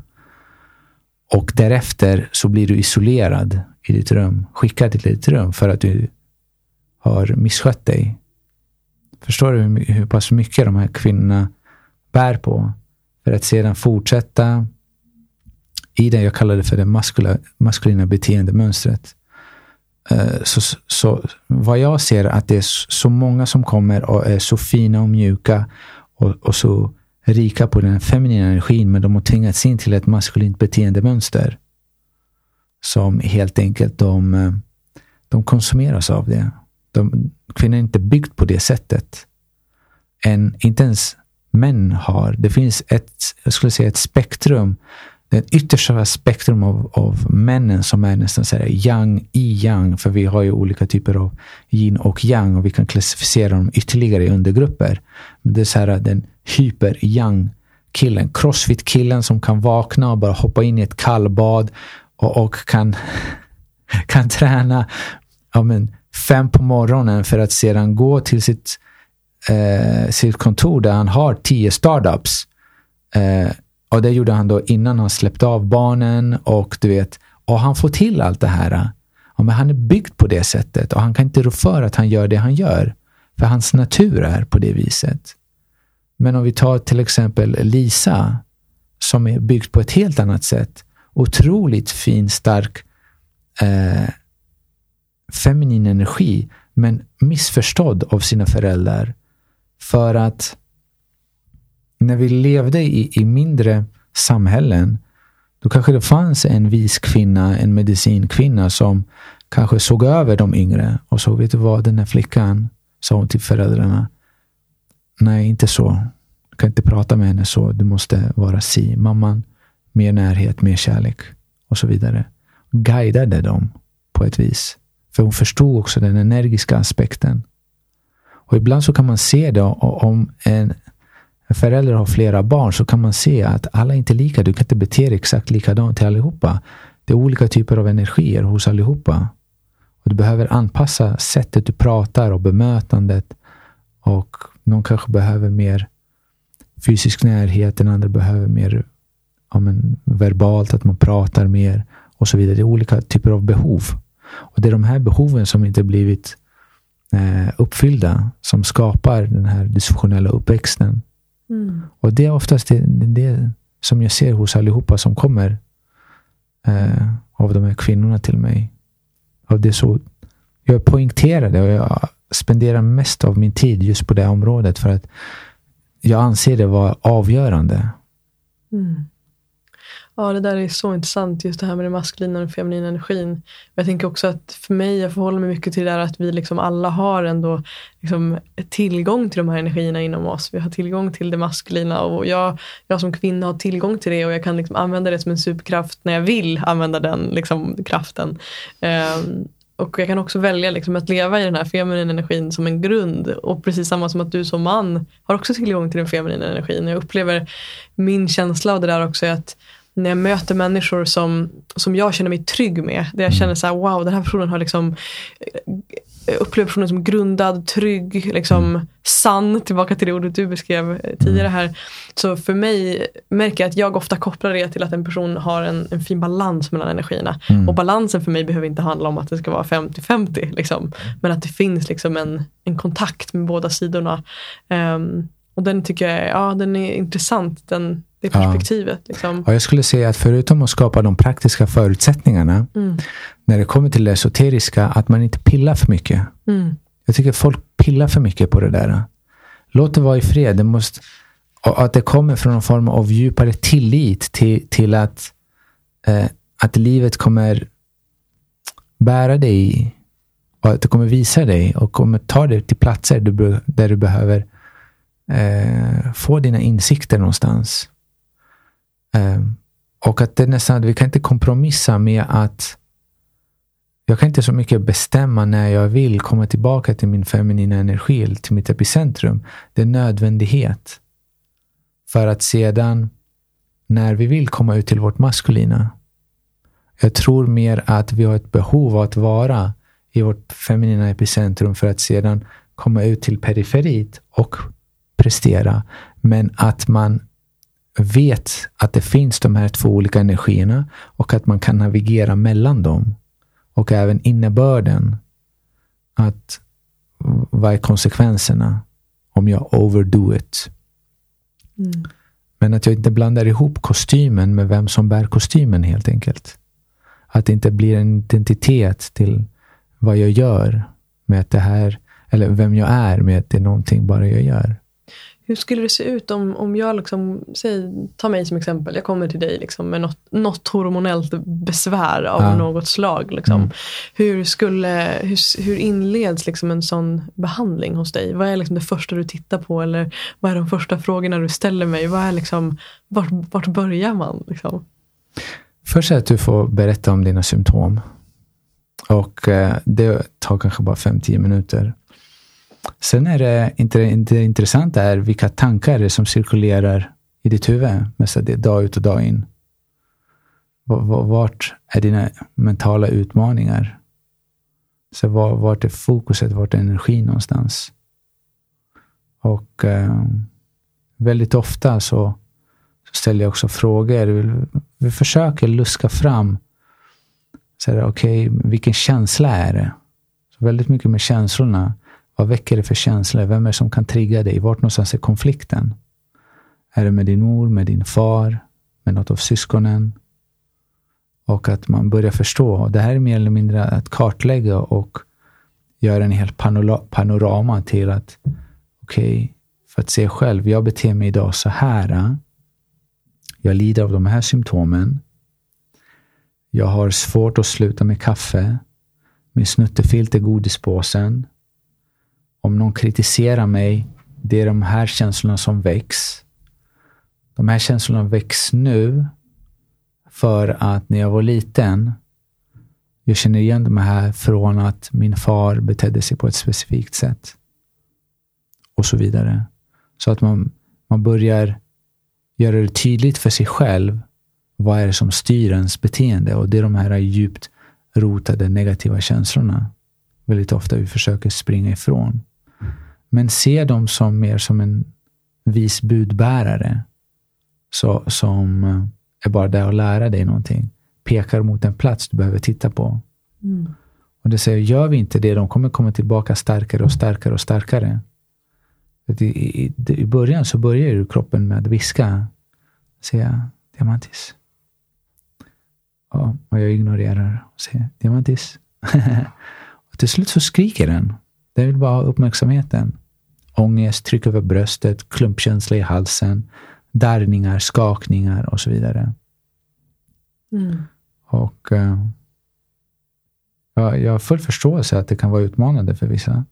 Och därefter så blir du isolerad i ditt rum, skickad till ditt rum för att du har misskött dig. Förstår du hur, hur pass mycket de här kvinnorna bär på? För att sedan fortsätta i det jag kallade för det maskula, maskulina beteendemönstret. Eh, så, så vad jag ser att det är så många som kommer och är så fina och mjuka och, och så rika på den feminina energin, men de har tvingats in till ett maskulint beteendemönster. Som helt enkelt de, eh, de konsumeras av det. De, kvinnor är inte byggt på det sättet. En, inte ens män har. Det finns ett, jag skulle säga ett spektrum det yttersta spektrum av, av männen som är nästan så här yang i yang. För vi har ju olika typer av yin och yang och vi kan klassificera dem ytterligare i undergrupper. Det är så här den hyper yang killen, crossfit killen som kan vakna och bara hoppa in i ett kallbad och, och kan, kan träna ja, men, fem på morgonen för att sedan gå till sitt, eh, sitt kontor där han har tio startups. Eh, och det gjorde han då innan han släppte av barnen och du vet, och han får till allt det här. Ja, men han är byggd på det sättet och han kan inte rå för att han gör det han gör. För hans natur är på det viset. Men om vi tar till exempel Lisa, som är byggd på ett helt annat sätt. Otroligt fin, stark eh, feminin energi, men missförstådd av sina föräldrar. För att när vi levde i, i mindre samhällen, då kanske det fanns en vis kvinna, en medicinkvinna som kanske såg över de yngre och såg, vet du vad, den här flickan, sa hon till föräldrarna. Nej, inte så. Du kan inte prata med henne så. Du måste vara si. Mamman, mer närhet, mer kärlek och så vidare. Guidade dem på ett vis. För hon förstod också den energiska aspekten. Och ibland så kan man se det om en förälder har flera barn så kan man se att alla är inte lika. Du kan inte bete dig exakt likadant till allihopa. Det är olika typer av energier hos allihopa. Och du behöver anpassa sättet du pratar och bemötandet. Och någon kanske behöver mer fysisk närhet, den andra behöver mer ja, men, verbalt, att man pratar mer och så vidare. Det är olika typer av behov. Och det är de här behoven som inte blivit eh, uppfyllda som skapar den här dysfunktionella uppväxten. Mm. Och det är oftast det, det, som jag ser hos allihopa som kommer eh, av de här kvinnorna till mig. Och det är så, jag poängterar det och jag spenderar mest av min tid just på det området för att jag anser det vara avgörande. Mm. Ja, det där är så intressant, just det här med den maskulina och den feminina energin. Jag tänker också att för mig, jag förhåller mig mycket till det där att vi liksom alla har ändå liksom tillgång till de här energierna inom oss. Vi har tillgång till det maskulina och jag, jag som kvinna har tillgång till det och jag kan liksom använda det som en superkraft när jag vill använda den liksom, kraften. Um, och jag kan också välja liksom att leva i den här feminina energin som en grund. Och precis samma som att du som man har också tillgång till den feminina energin. Jag upplever min känsla av det där också är att när jag möter människor som, som jag känner mig trygg med. Där jag känner så här, wow, den här personen har liksom jag upplever personen som grundad, trygg, liksom sann, tillbaka till det ordet du beskrev tidigare här. Så för mig märker jag att jag ofta kopplar det till att en person har en, en fin balans mellan energierna. Mm. Och balansen för mig behöver inte handla om att det ska vara 50-50. Liksom. Men att det finns liksom en, en kontakt med båda sidorna. Um, och den tycker jag ja, den är intressant, den, det perspektivet. Ja. Liksom. Och jag skulle säga att förutom att skapa de praktiska förutsättningarna, Mm. när det kommer till det esoteriska, att man inte pillar för mycket. Mm. Jag tycker folk pillar för mycket på det där. Låt det vara i fred. Det måste, och att det kommer från någon form av djupare tillit till, till att, eh, att livet kommer bära dig och att det kommer visa dig och kommer ta dig till platser du, där du behöver eh, få dina insikter någonstans. Ehm, och att det är nästan, vi kan inte kompromissa med att jag kan inte så mycket bestämma när jag vill komma tillbaka till min feminina energi, till mitt epicentrum. Det är nödvändighet. För att sedan, när vi vill komma ut till vårt maskulina, jag tror mer att vi har ett behov av att vara i vårt feminina epicentrum för att sedan komma ut till periferit och prestera. Men att man vet att det finns de här två olika energierna och att man kan navigera mellan dem. Och även innebörden. Att vad är konsekvenserna om jag overdo it? Mm. Men att jag inte blandar ihop kostymen med vem som bär kostymen helt enkelt. Att det inte blir en identitet till vad jag gör med att det här, eller vem jag är med att det är någonting bara jag gör. Hur skulle det se ut om, om jag, liksom, säg, ta mig som exempel, jag kommer till dig liksom med något, något hormonellt besvär av Ja. något slag. Liksom. Mm. Hur, skulle, hur, hur inleds liksom en sån behandling hos dig? Vad är liksom det första du tittar på? Eller vad är de första frågorna du ställer mig? Vad är liksom, vart, vart börjar man? Liksom? Först är att du får berätta om dina symptom. Och eh, det tar kanske bara 5-10 minuter. Sen är det, inte, det intressanta är vilka tankar som cirkulerar i ditt huvud, mestadels dag ut och dag in. Vart är dina mentala utmaningar? Så vart är fokuset, vart är energin någonstans? Och eh, väldigt ofta så, så ställer jag också frågor. Vi, vi försöker luska fram, så här, okej, vilken känsla är det? Så väldigt mycket med känslorna. Vad väcker det för känslor? Vem är det som kan trigga dig? Vart någonstans är konflikten? Är det med din mor, med din far, med något av syskonen? Och att man börjar förstå. Det här är mer eller mindre att kartlägga och göra en hel panorama till att okej, för att se själv, jag beter mig idag så här. Jag lider av de här symptomen. Jag har svårt att sluta med kaffe. Min snuttefilt är godispåsen. Om någon kritiserar mig, det är de här känslorna som väcks. De här känslorna väcks nu för att när jag var liten, jag känner igen de här från att min far betedde sig på ett specifikt sätt. Och så vidare. Så att man, man börjar göra det tydligt för sig själv vad är det som styr ens beteende. Och det är de här djupt rotade negativa känslorna väldigt ofta vi försöker springa ifrån. Men se dem som mer som en vis budbärare. Så, som eh, är bara där och lära dig någonting. Pekar mot en plats du behöver titta på. Mm. Och det säger, gör vi inte det, de kommer komma tillbaka starkare och starkare och starkare. I, i, I början så börjar ju kroppen med att viska. Säga, diamantis. Ja, och jag ignorerar och säger, diamantis. till slut så skriker den. Den vill bara ha uppmärksamheten. Ångest, tryck över bröstet, klumpkänsla i halsen, darrningar, skakningar och så vidare. Mm. Och eh, ja, jag har full förståelse att det kan vara utmanande för vissa.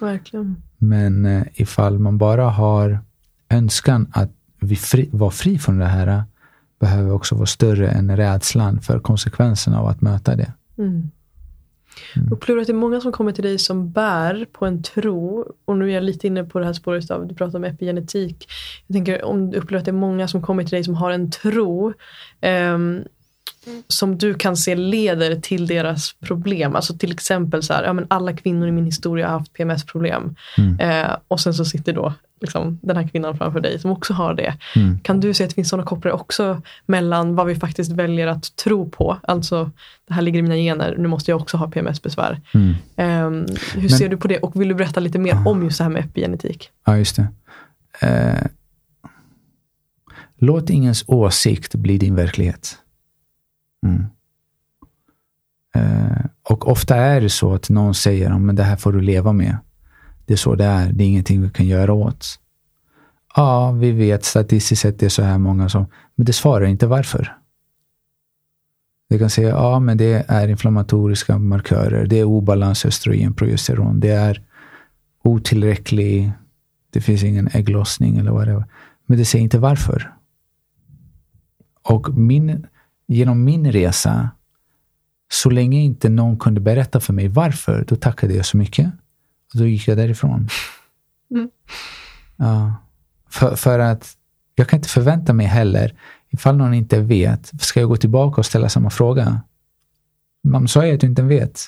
Verkligen. Men eh, ifall man bara har önskan att vi fri, vara fri från det här behöver också vara större än rädslan för konsekvenserna av att möta det. Mm. Mm. Upplever du att det är många som kommer till dig som bär på en tro? Och nu är jag lite inne på det här spåret av, du pratar om epigenetik. Jag tänker om du upplever att det är många som kommer till dig som har en tro Um, som du kan se leder till deras problem. Alltså till exempel så här, ja, men alla kvinnor i min historia har haft PMS-problem. Mm. Eh, och sen så sitter då liksom, den här kvinnan framför dig som också har det. Mm. Kan du se att det finns sådana kopplingar också mellan vad vi faktiskt väljer att tro på? Alltså, det här ligger i mina gener, nu måste jag också ha PMS-besvär. Mm. Ehm, hur Men- ser du på det? Och vill du berätta lite mer om just det här med epigenetik? Ja, just det. Eh, låt ingens åsikt bli din verklighet. Eh, och ofta är det så att någon säger att det här får du leva med. Det är så det är. Det är ingenting vi kan göra åt. Ja, vi vet statistiskt sett det är så här många som, men det svarar inte varför. Det kan säga, ja men det är inflammatoriska markörer, det är obalans östrogen, progesteron, det är otillräcklig, det finns ingen ägglossning eller vad det är. Men det säger inte varför. Och min, genom min resa, så länge inte någon kunde berätta för mig varför, då tackade jag så mycket. Och då gick jag därifrån. Mm. Ja. För, för att jag kan inte förvänta mig heller, ifall någon inte vet, ska jag gå tillbaka och ställa samma fråga? Man sa ju att du inte vet.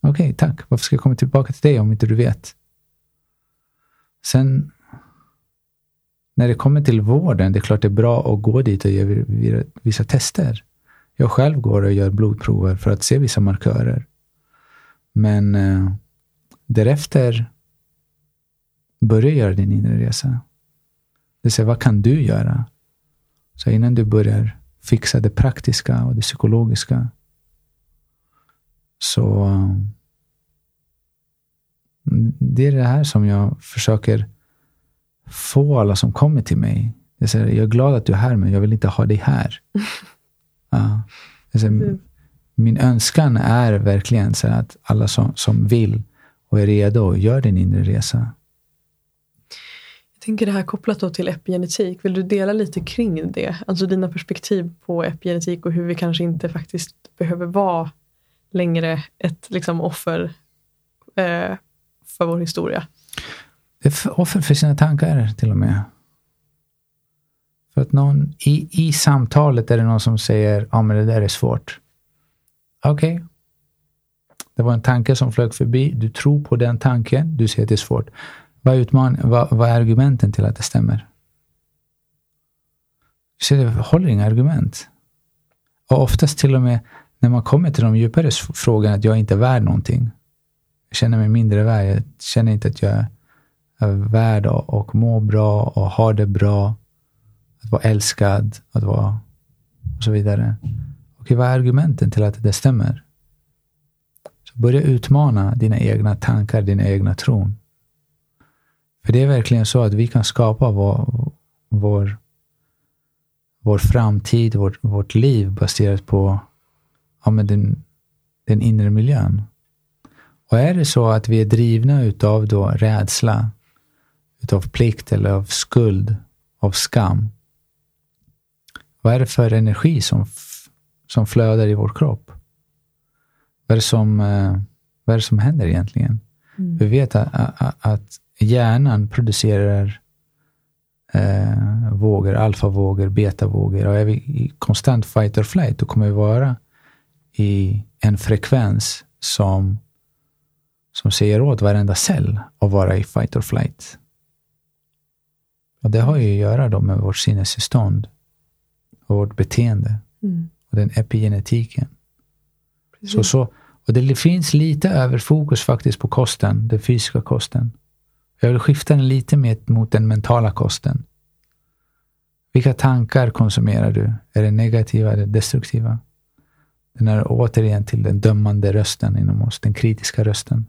Okej, tack. Varför ska jag komma tillbaka till dig om inte du vet? Sen, när det kommer till vården, det är klart det är bra att gå dit och göra vissa tester. Jag själv går och gör blodprover för att se vissa markörer. Men eh, därefter börja göra din inre resa. Det vill säga, vad kan du göra? Så innan du börjar fixa det praktiska och det psykologiska, så mm, det är det här som jag försöker få alla som kommer till mig. Jag, säger, jag är glad att du är här, men jag vill inte ha dig här. Ja. Säger, Mm. Min önskan är verkligen så att alla som, som vill och är redo, gör din inre resa. Jag tänker det här kopplat då till epigenetik. Vill du dela lite kring det? Alltså dina perspektiv på epigenetik och hur vi kanske inte faktiskt behöver vara längre ett liksom, offer eh, för vår historia. Det är för- offer för sina tankar till och med. För att någon i, i samtalet är det någon som säger, ja men det där är svårt. Okej. Det var en tanke som flög förbi. Du tror på den tanken. Du säger att det är svårt. Vad är, utman- vad, vad är argumenten till att det stämmer? Så det håller inga argument. Och oftast till och med när man kommer till de djupare frågorna att jag inte är värd någonting. Jag känner mig mindre värd. Jag känner inte att jag är värd och, och må bra och ha det bra. Att vara älskad, att vara och så vidare. Okej, vad är argumenten till att det stämmer? Så börja utmana dina egna tankar, dina egna tron. För det är verkligen så att vi kan skapa vår, vår, vår framtid, vårt, vårt liv baserat på ja, men den, den inre miljön. Och är det så att vi är drivna utav då rädsla, utav plikt eller av skuld, av skam. Vad är det för energi som, som flödar i vår kropp? Vad är det som, eh, vad är som händer egentligen? Vi vet att, att, att hjärnan producerar eh, vågor, alfavågor, betavågor. Och är vi i konstant fight or flight, då kommer vi vara i en frekvens som, som säger åt varenda cell att vara i fight or flight. Och det har ju att göra då med vårt sinnestillstånd och vårt beteende Mm. och den epigenetiken. Precis. Så, så, och det finns lite överfokus faktiskt på kosten, den fysiska kosten. Jag vill skifta den lite mer mot den mentala kosten. Vilka tankar konsumerar du? Är det negativa eller destruktiva? Den är återigen till den dömande rösten inom oss, den kritiska rösten.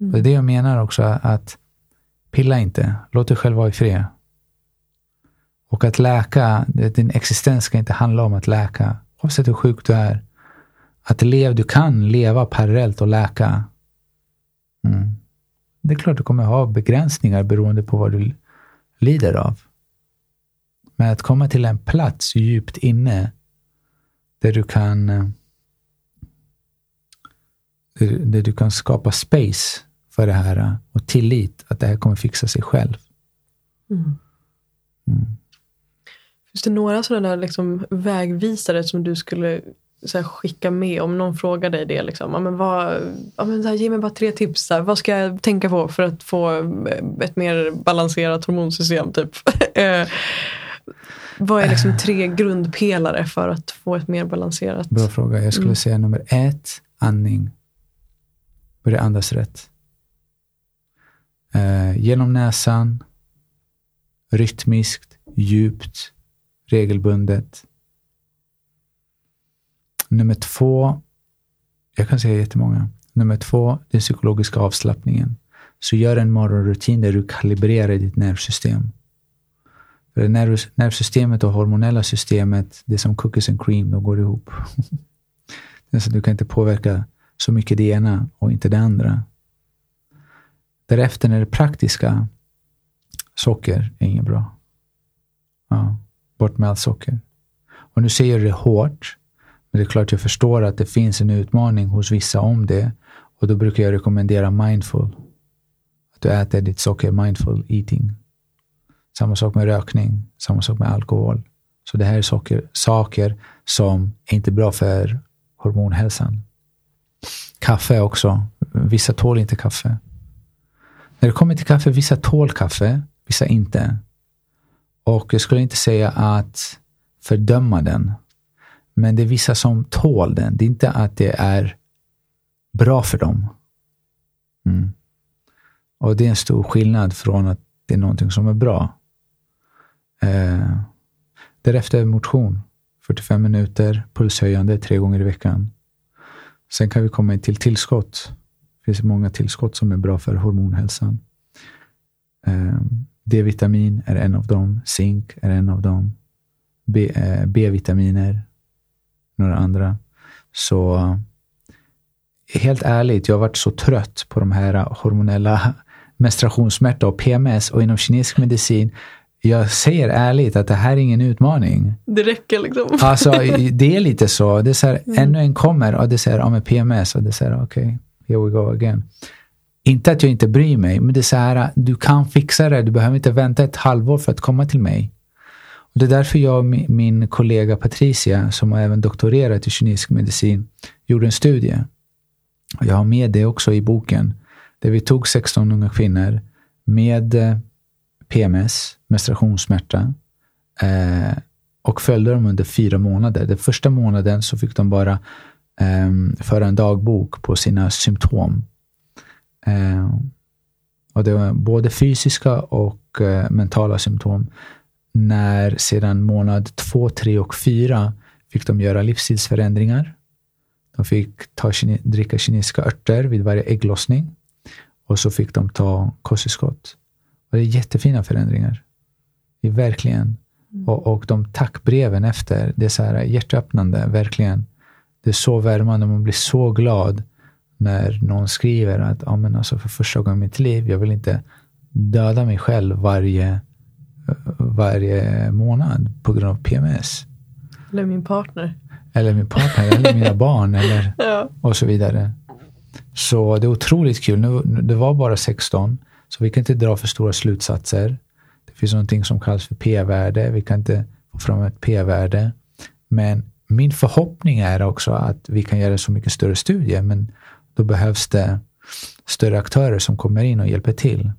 Mm. Och det är det jag menar också, att pilla inte, låt dig själv vara i fred. Och att läka, din existens ska inte handla om att läka, oavsett hur sjuk du är. Att lev, du kan leva parallellt och läka. Mm. Det är klart du kommer ha begränsningar beroende på vad du lider av. Men att komma till en plats djupt inne där du kan eh, där, där du kan skapa space för det här och tillit att det här kommer fixa sig själv. Mm. Mm. Finns det några sådana där liksom vägvisare som du skulle här, skicka med om någon frågar dig det? Liksom. Ja, men vad, ja, men här, ge mig bara tre tips. Här, vad ska jag tänka på för att få ett mer balanserat hormonsystem? Typ? Eh, vad är liksom tre grundpelare för att få ett mer balanserat? Bra fråga. Jag skulle Mm. säga nummer ett, andning. Börja andas rätt. Eh, genom näsan, rytmiskt, djupt, regelbundet. Nummer två, jag kan säga jättemånga. Nummer två, den psykologiska avslappningen. Så gör en morgonrutin där du kalibrerar ditt nervsystem. För nerv, nervsystemet och hormonella systemet, det är som cookies and cream, de går ihop. Så alltså, du kan inte påverka så mycket det ena och inte det andra. Därefter när det praktiska, socker är inget bra. Ja, bort med allt socker. Och nu säger jag det hårt, men det är klart jag förstår att det finns en utmaning hos vissa om det. Och då brukar jag rekommendera mindful. Att du äter ditt socker, mindful eating. Samma sak med rökning, samma sak med alkohol. Så det här är saker, saker som är inte bra för hormonhälsan. Kaffe också. Vissa tål inte kaffe. När det kommer till kaffe, vissa tål kaffe, vissa inte. Och jag skulle inte säga att fördöma den. Men det är vissa som tål den. Det är inte att det är bra för dem. Mm. Och det är en stor skillnad från att det är någonting som är bra. Eh, därefter motion. 45 minuter, pulshöjande tre gånger i veckan. Sen kan vi komma in till tillskott. Det finns många tillskott som är bra för hormonhälsan. Eh, D-vitamin är en av dem. Zink är en av dem. Eh, B-vitaminer. Några andra. Så helt ärligt, jag har varit så trött på de här hormonella menstruationssmärta och PMS och inom kinesisk medicin. Jag säger ärligt att det här är ingen utmaning. Det räcker liksom. Alltså, det är lite så. Det är så här, ännu en kommer och det säger ja, med PMS och det säger okej, okay, here we go again. Inte att jag inte bryr mig, men det är så här, du kan fixa det. Du behöver inte vänta ett halvår för att komma till mig. Och det är därför jag och min kollega Patricia, som har även doktorerat i kinesisk medicin, gjorde en studie. Och jag har med det också i boken. Där vi tog 16 unga kvinnor med eh, PMS, menstruationssmärta, eh, och följde dem under fyra månader. Den första månaden så fick de bara eh, föra en dagbok på sina symptom. Eh, och det var både fysiska och eh, mentala symptom. När sedan månad två, tre och fyra fick de göra livsstilsförändringar. De fick ta, dricka kinesiska örter vid varje ägglossning. Och så fick de ta kosttillskott. Och det är jättefina förändringar. Det är verkligen. Mm. Och, och de tackbreven efter, det är så här hjärtöppnande, verkligen. Det är så värmande, man blir så glad när någon skriver att ja, men alltså för första gången i mitt liv, jag vill inte döda mig själv varje, varje månad på grund av PMS. Eller min partner. Eller min partner, eller mina barn, eller, ja. och så vidare. Så det är otroligt kul. Nu, det var bara 16, så vi kan inte dra för stora slutsatser. Det finns någonting som kallas för p-värde. Vi kan inte få fram ett p-värde. Men min förhoppning är också att vi kan göra så mycket större studier, men då behövs det större aktörer som kommer in och hjälper till.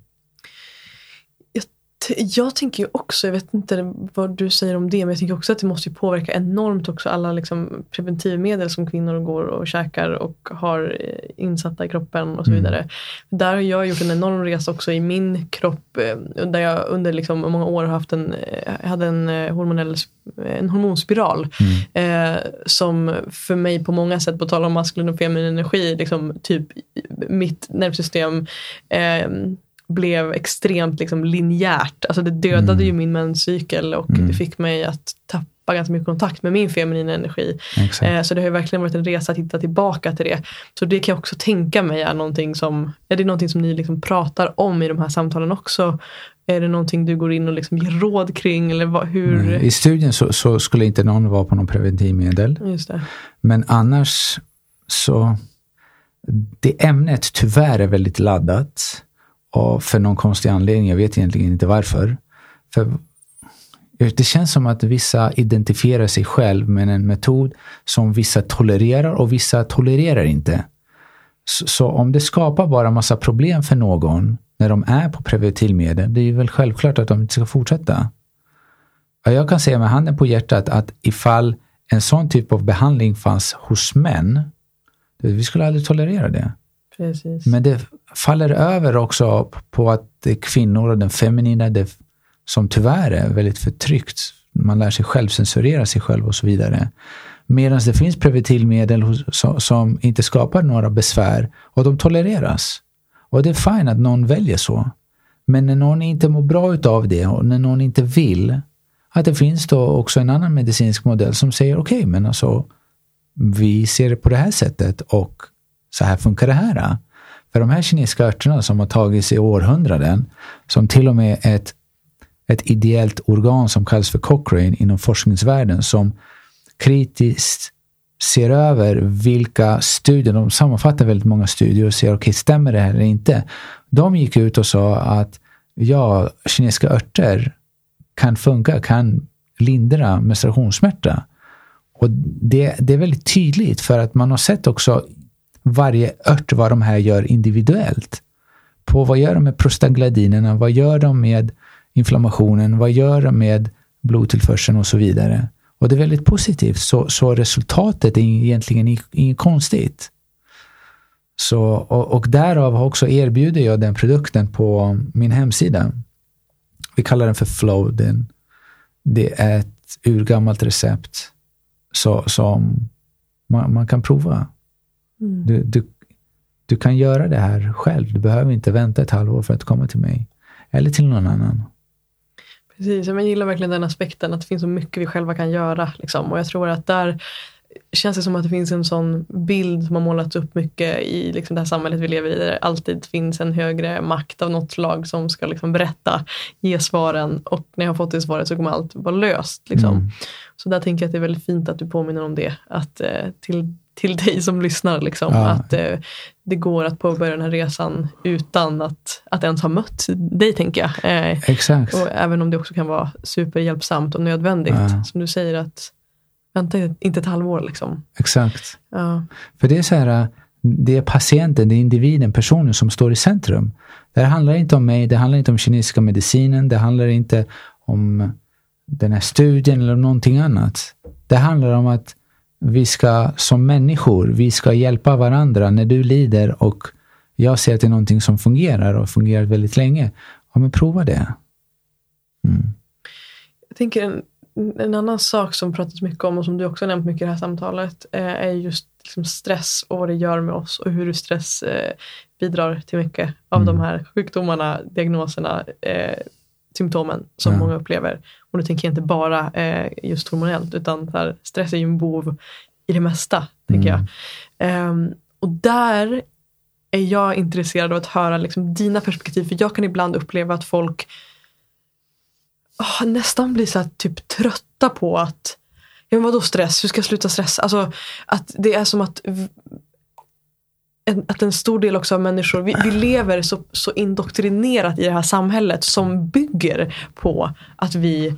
Jag tänker ju också, jag vet inte vad du säger om det, men jag tänker också att det måste påverka enormt också alla liksom preventivmedel som kvinnor går och käkar och har insatta i kroppen och så vidare. Mm. Där har jag gjort en enorm resa också i min kropp där jag under liksom många år har haft en, hade en hormonell en hormonspiral mm. eh, som för mig på många sätt, på tal om maskulin och feminin energi, liksom typ mitt nervsystem eh, blev extremt liksom linjärt. Alltså det dödade mm. ju min menscykel och mm. det fick mig att tappa ganska mycket kontakt med min feminina energi. Eh, så det har ju verkligen varit en resa att hitta tillbaka till det. Så det kan jag också tänka mig är någonting som, är det någonting som ni liksom pratar om i de här samtalen också? Är det någonting du går in och liksom ger råd kring? Eller vad, hur? I studien så, så, skulle inte någon vara på någon preventivmedel. Men annars så det ämnet tyvärr är väldigt laddat. Och för någon konstig anledning, jag vet egentligen inte varför. För det känns som att vissa identifierar sig själv med en metod som vissa tolererar och vissa tolererar inte. Så, så om det skapar bara massa problem för någon när de är på preventivmedel, det är väl självklart att de inte ska fortsätta. Jag kan säga med handen på hjärtat att ifall en sån typ av behandling fanns hos män, vi skulle aldrig tolerera det. Precis. Men det faller över också på att det är kvinnor och den feminina, det, som tyvärr är väldigt förtryckt. Man lär sig självcensurera sig själv och så vidare. Medan det finns preventivmedel som inte skapar några besvär och de tolereras. Och det är fint att någon väljer så. Men när någon inte mår bra av det och när någon inte vill, att det finns då också en annan medicinsk modell som säger okej, okay, men alltså vi ser det på det här sättet och så här funkar det här. För de här kinesiska örterna som har tagits i århundraden, som till och med ett, ett ideellt organ som kallas för Cochrane inom forskningsvärlden, som kritiskt ser över vilka studier, de sammanfattar väldigt många studier och ser, okej, okay, stämmer det här eller inte? De gick ut och sa att ja, kinesiska örter kan funka, kan lindra menstruationssmärta. Och det, det är väldigt tydligt för att man har sett också varje ört vad de här gör individuellt. På vad gör de med prostagladinerna, Vad gör de med inflammationen? Vad gör de med blodtillförseln och så vidare? Och det är väldigt positivt, så, så resultatet är egentligen inget konstigt. Så, och, och därav också erbjuder jag den produkten på min hemsida. Vi kallar den för Flowden. Det är ett urgammalt recept så, som man, man kan prova. Mm. Du, du, du kan göra det här själv. Du behöver inte vänta ett halvår för att komma till mig. Eller till någon annan. Precis, jag gillar verkligen den aspekten att det finns så mycket vi själva kan göra. Liksom. Och jag tror att där känns det som att det finns en sån bild som har målats upp mycket i liksom det här samhället vi lever i. Där det alltid finns en högre makt av något slag som ska liksom berätta, ge svaren och när jag har fått det svaret så kommer allt vara löst. Liksom. Mm. Så där tänker jag att det är väldigt fint att du påminner om det. Att eh, till till dig som lyssnar. Liksom, ja. Att eh, det går att påbörja den här resan utan att, att ens ha mött dig, tänker jag. Eh, Exakt. Och även om det också kan vara superhjälpsamt och nödvändigt. Ja. Som du säger, att vänta inte ett halvår. Liksom. Exakt. Ja. För det är så här, det är patienten, det är individen, personen som står i centrum. Det handlar inte om mig, det handlar inte om kinesiska medicinen, det handlar inte om den här studien eller om någonting annat. Det handlar om att vi ska som människor, vi ska hjälpa varandra när du lider och jag ser att det är någonting som fungerar och fungerar väldigt länge. Ja, men prova det. Mm. Jag tänker en, en annan sak som pratats mycket om och som du också nämnt mycket i det här samtalet eh, är just liksom stress och vad det gör med oss och hur stress eh, bidrar till mycket av mm. de här sjukdomarna, diagnoserna, eh, symptomen som ja. många upplever. Och nu tänker jag inte bara eh, just hormonellt utan här, stress är ju en bov i det mesta. tänker mm. jag. Um, och där är jag intresserad av att höra liksom, dina perspektiv. För jag kan ibland uppleva att folk oh, nästan blir så här, typ trötta på att Ja men vadå stress? Hur ska jag sluta stressa? Alltså att det är som att en, att en stor del också av människor, vi, vi, lever så, så indoktrinerat i det här samhället som bygger på att vi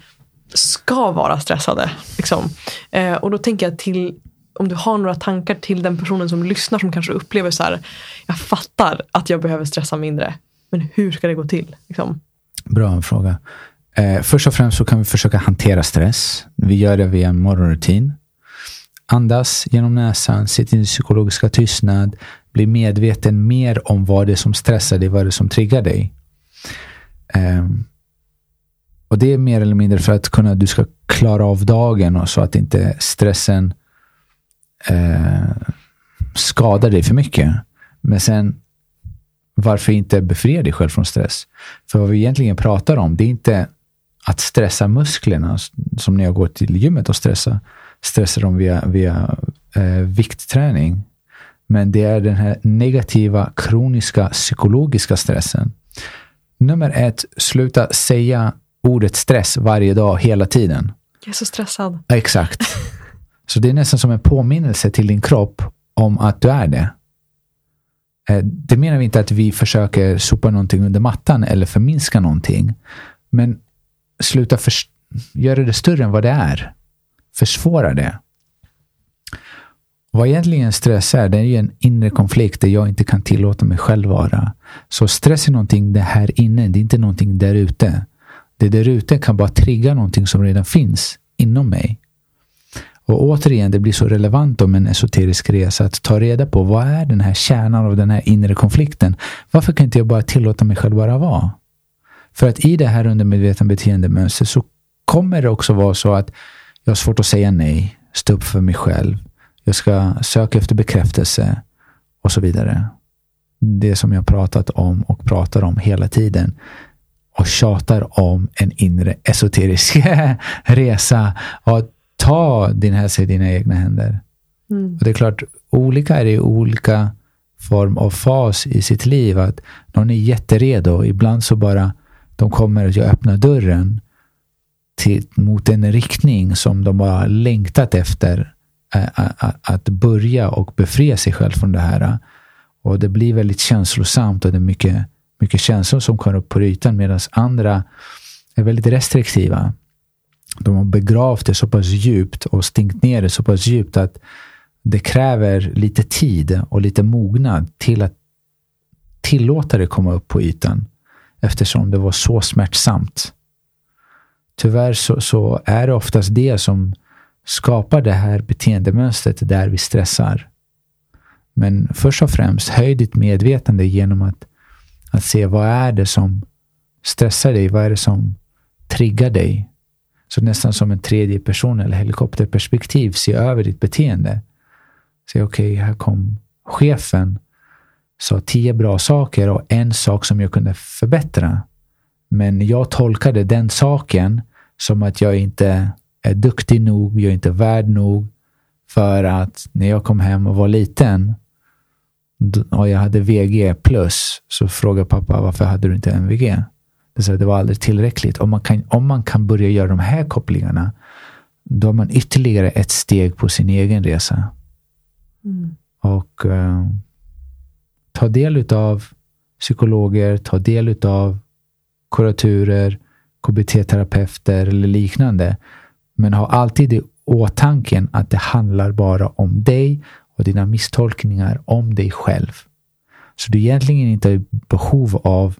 ska vara stressade. Liksom. Eh, och då tänker jag till, om du har några tankar till den personen som lyssnar som kanske upplever så här, jag fattar att jag behöver stressa mindre, men hur ska det gå till? Liksom? Bra fråga. Eh, först och främst så kan vi försöka hantera stress. Vi gör det via en morgonrutin. Andas genom näsan, sitt i din psykologiska tystnad, bli medveten mer om vad det är som stressar dig, vad det är som triggar dig. Um, och Det är mer eller mindre för att kunna, du ska klara av dagen och så att inte stressen uh, skadar dig för mycket. Men sen, varför inte befria dig själv från stress? För vad vi egentligen pratar om, det är inte att stressa musklerna, som när jag går till gymmet och stressar, stressar dem via, via eh, viktträning. Men det är den här negativa, kroniska, psykologiska stressen. Nummer ett, sluta säga ordet stress varje dag, hela tiden. Jag är så stressad. Exakt. Så det är nästan som en påminnelse till din kropp om att du är det. Eh, det menar vi inte att vi försöker sopa någonting under mattan eller förminska någonting. Men sluta göra det större än vad det är. Försvåra det. Vad egentligen stress är, det är ju en inre konflikt där jag inte kan tillåta mig själv vara. Så stress är någonting det här inne, det är inte någonting där ute. Det där ute kan bara trigga någonting som redan finns inom mig. Och återigen, det blir så relevant om en esoterisk resa att ta reda på vad är den här kärnan av den här inre konflikten. Varför kan inte jag bara tillåta mig själv bara vara? För att i det här undermedvetna beteendemönstret så kommer det också vara så att jag har svårt att säga nej, stå upp för mig själv. Jag ska söka efter bekräftelse och så vidare. Det som jag pratat om och pratar om hela tiden och tjatar om en inre esoterisk resa. Och ta din hälsa i dina egna händer. Mm. Och Det är klart, olika är i olika form av fas i sitt liv. Att någon är jätteredo. Ibland så bara de kommer att öppna dörren till, mot en riktning som de har längtat efter att börja och befria sig själv från det här. Och det blir väldigt känslosamt och det är mycket, mycket känslor som kommer upp på ytan medan andra är väldigt restriktiva. De har begravt det så pass djupt och stängt ner det så pass djupt att det kräver lite tid och lite mognad till att tillåta det komma upp på ytan eftersom det var så smärtsamt. Tyvärr så, så är det oftast det som skapar det här beteendemönstret där vi stressar. Men först och främst, höj ditt medvetande genom att, att se vad är det som stressar dig? Vad är det som triggar dig? Så nästan som en tredje person eller helikopterperspektiv, se över ditt beteende. Se, okej, okay, här kom chefen, sa tio bra saker och en sak som jag kunde förbättra. Men jag tolkade den saken som att jag inte är duktig nog, jag är inte värd nog. För att när jag kom hem och var liten och jag hade VG plus så frågade pappa varför hade du inte MVG? Det, så det var aldrig tillräckligt. Om man, kan, om man kan börja göra de här kopplingarna då har man ytterligare ett steg på sin egen resa. Mm. Och uh, ta del av psykologer, ta del av kuratorer, KBT-terapeuter eller liknande. Men ha alltid i åtanke att det handlar bara om dig och dina misstolkningar om dig själv. Så du egentligen inte i behov av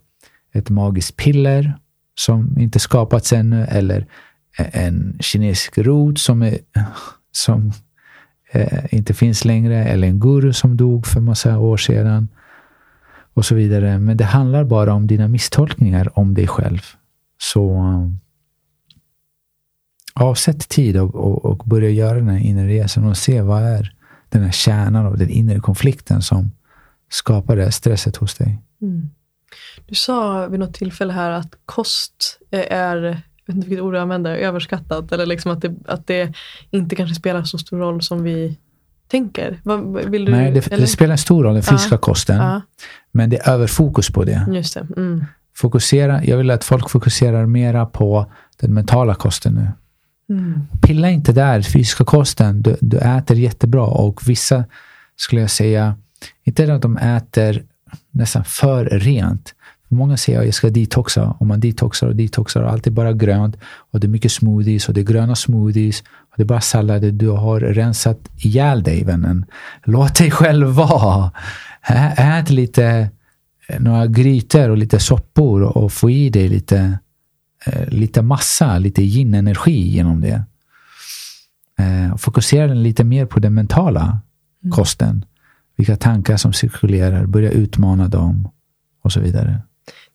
ett magiskt piller som inte skapats ännu eller en kinesisk rot som, är, som eh, inte finns längre eller en guru som dog för massa år sedan och så vidare. Men det handlar bara om dina misstolkningar om dig själv. Så um, avsätt tid och, och, och, börja göra den här inre resan och se vad är den här kärnan av den inre konflikten som skapar det här stresset hos dig. Mm. Du sa vid något tillfälle här att kost är, jag vet inte vilket ord du använder, överskattat. Eller liksom att, det, att det inte kanske spelar så stor roll som vi tänker. Vill du, Nej, det, det spelar en stor roll, den fysiska ja. kosten. Ja. Men det är överfokus på det. Just det. Mm. Fokusera, jag vill att folk fokuserar mera på den mentala kosten nu. Mm. Pilla inte där, fysiska kosten. Du, du äter jättebra och vissa skulle jag säga, inte att de äter nästan för rent. Många säger att jag ska detoxa och man detoxar och detoxar och allt är bara grönt och det är mycket smoothies och det är gröna smoothies och det är bara sallader. Du har rensat ihjäl dig vännen. Låt dig själv vara. Ät lite eh, några grytor och lite soppor och få i dig lite, lite massa, lite yin-energi genom det. Eh, fokusera lite mer på den mentala mm. kosten vilka tankar som cirkulerar, börja utmana dem och så vidare.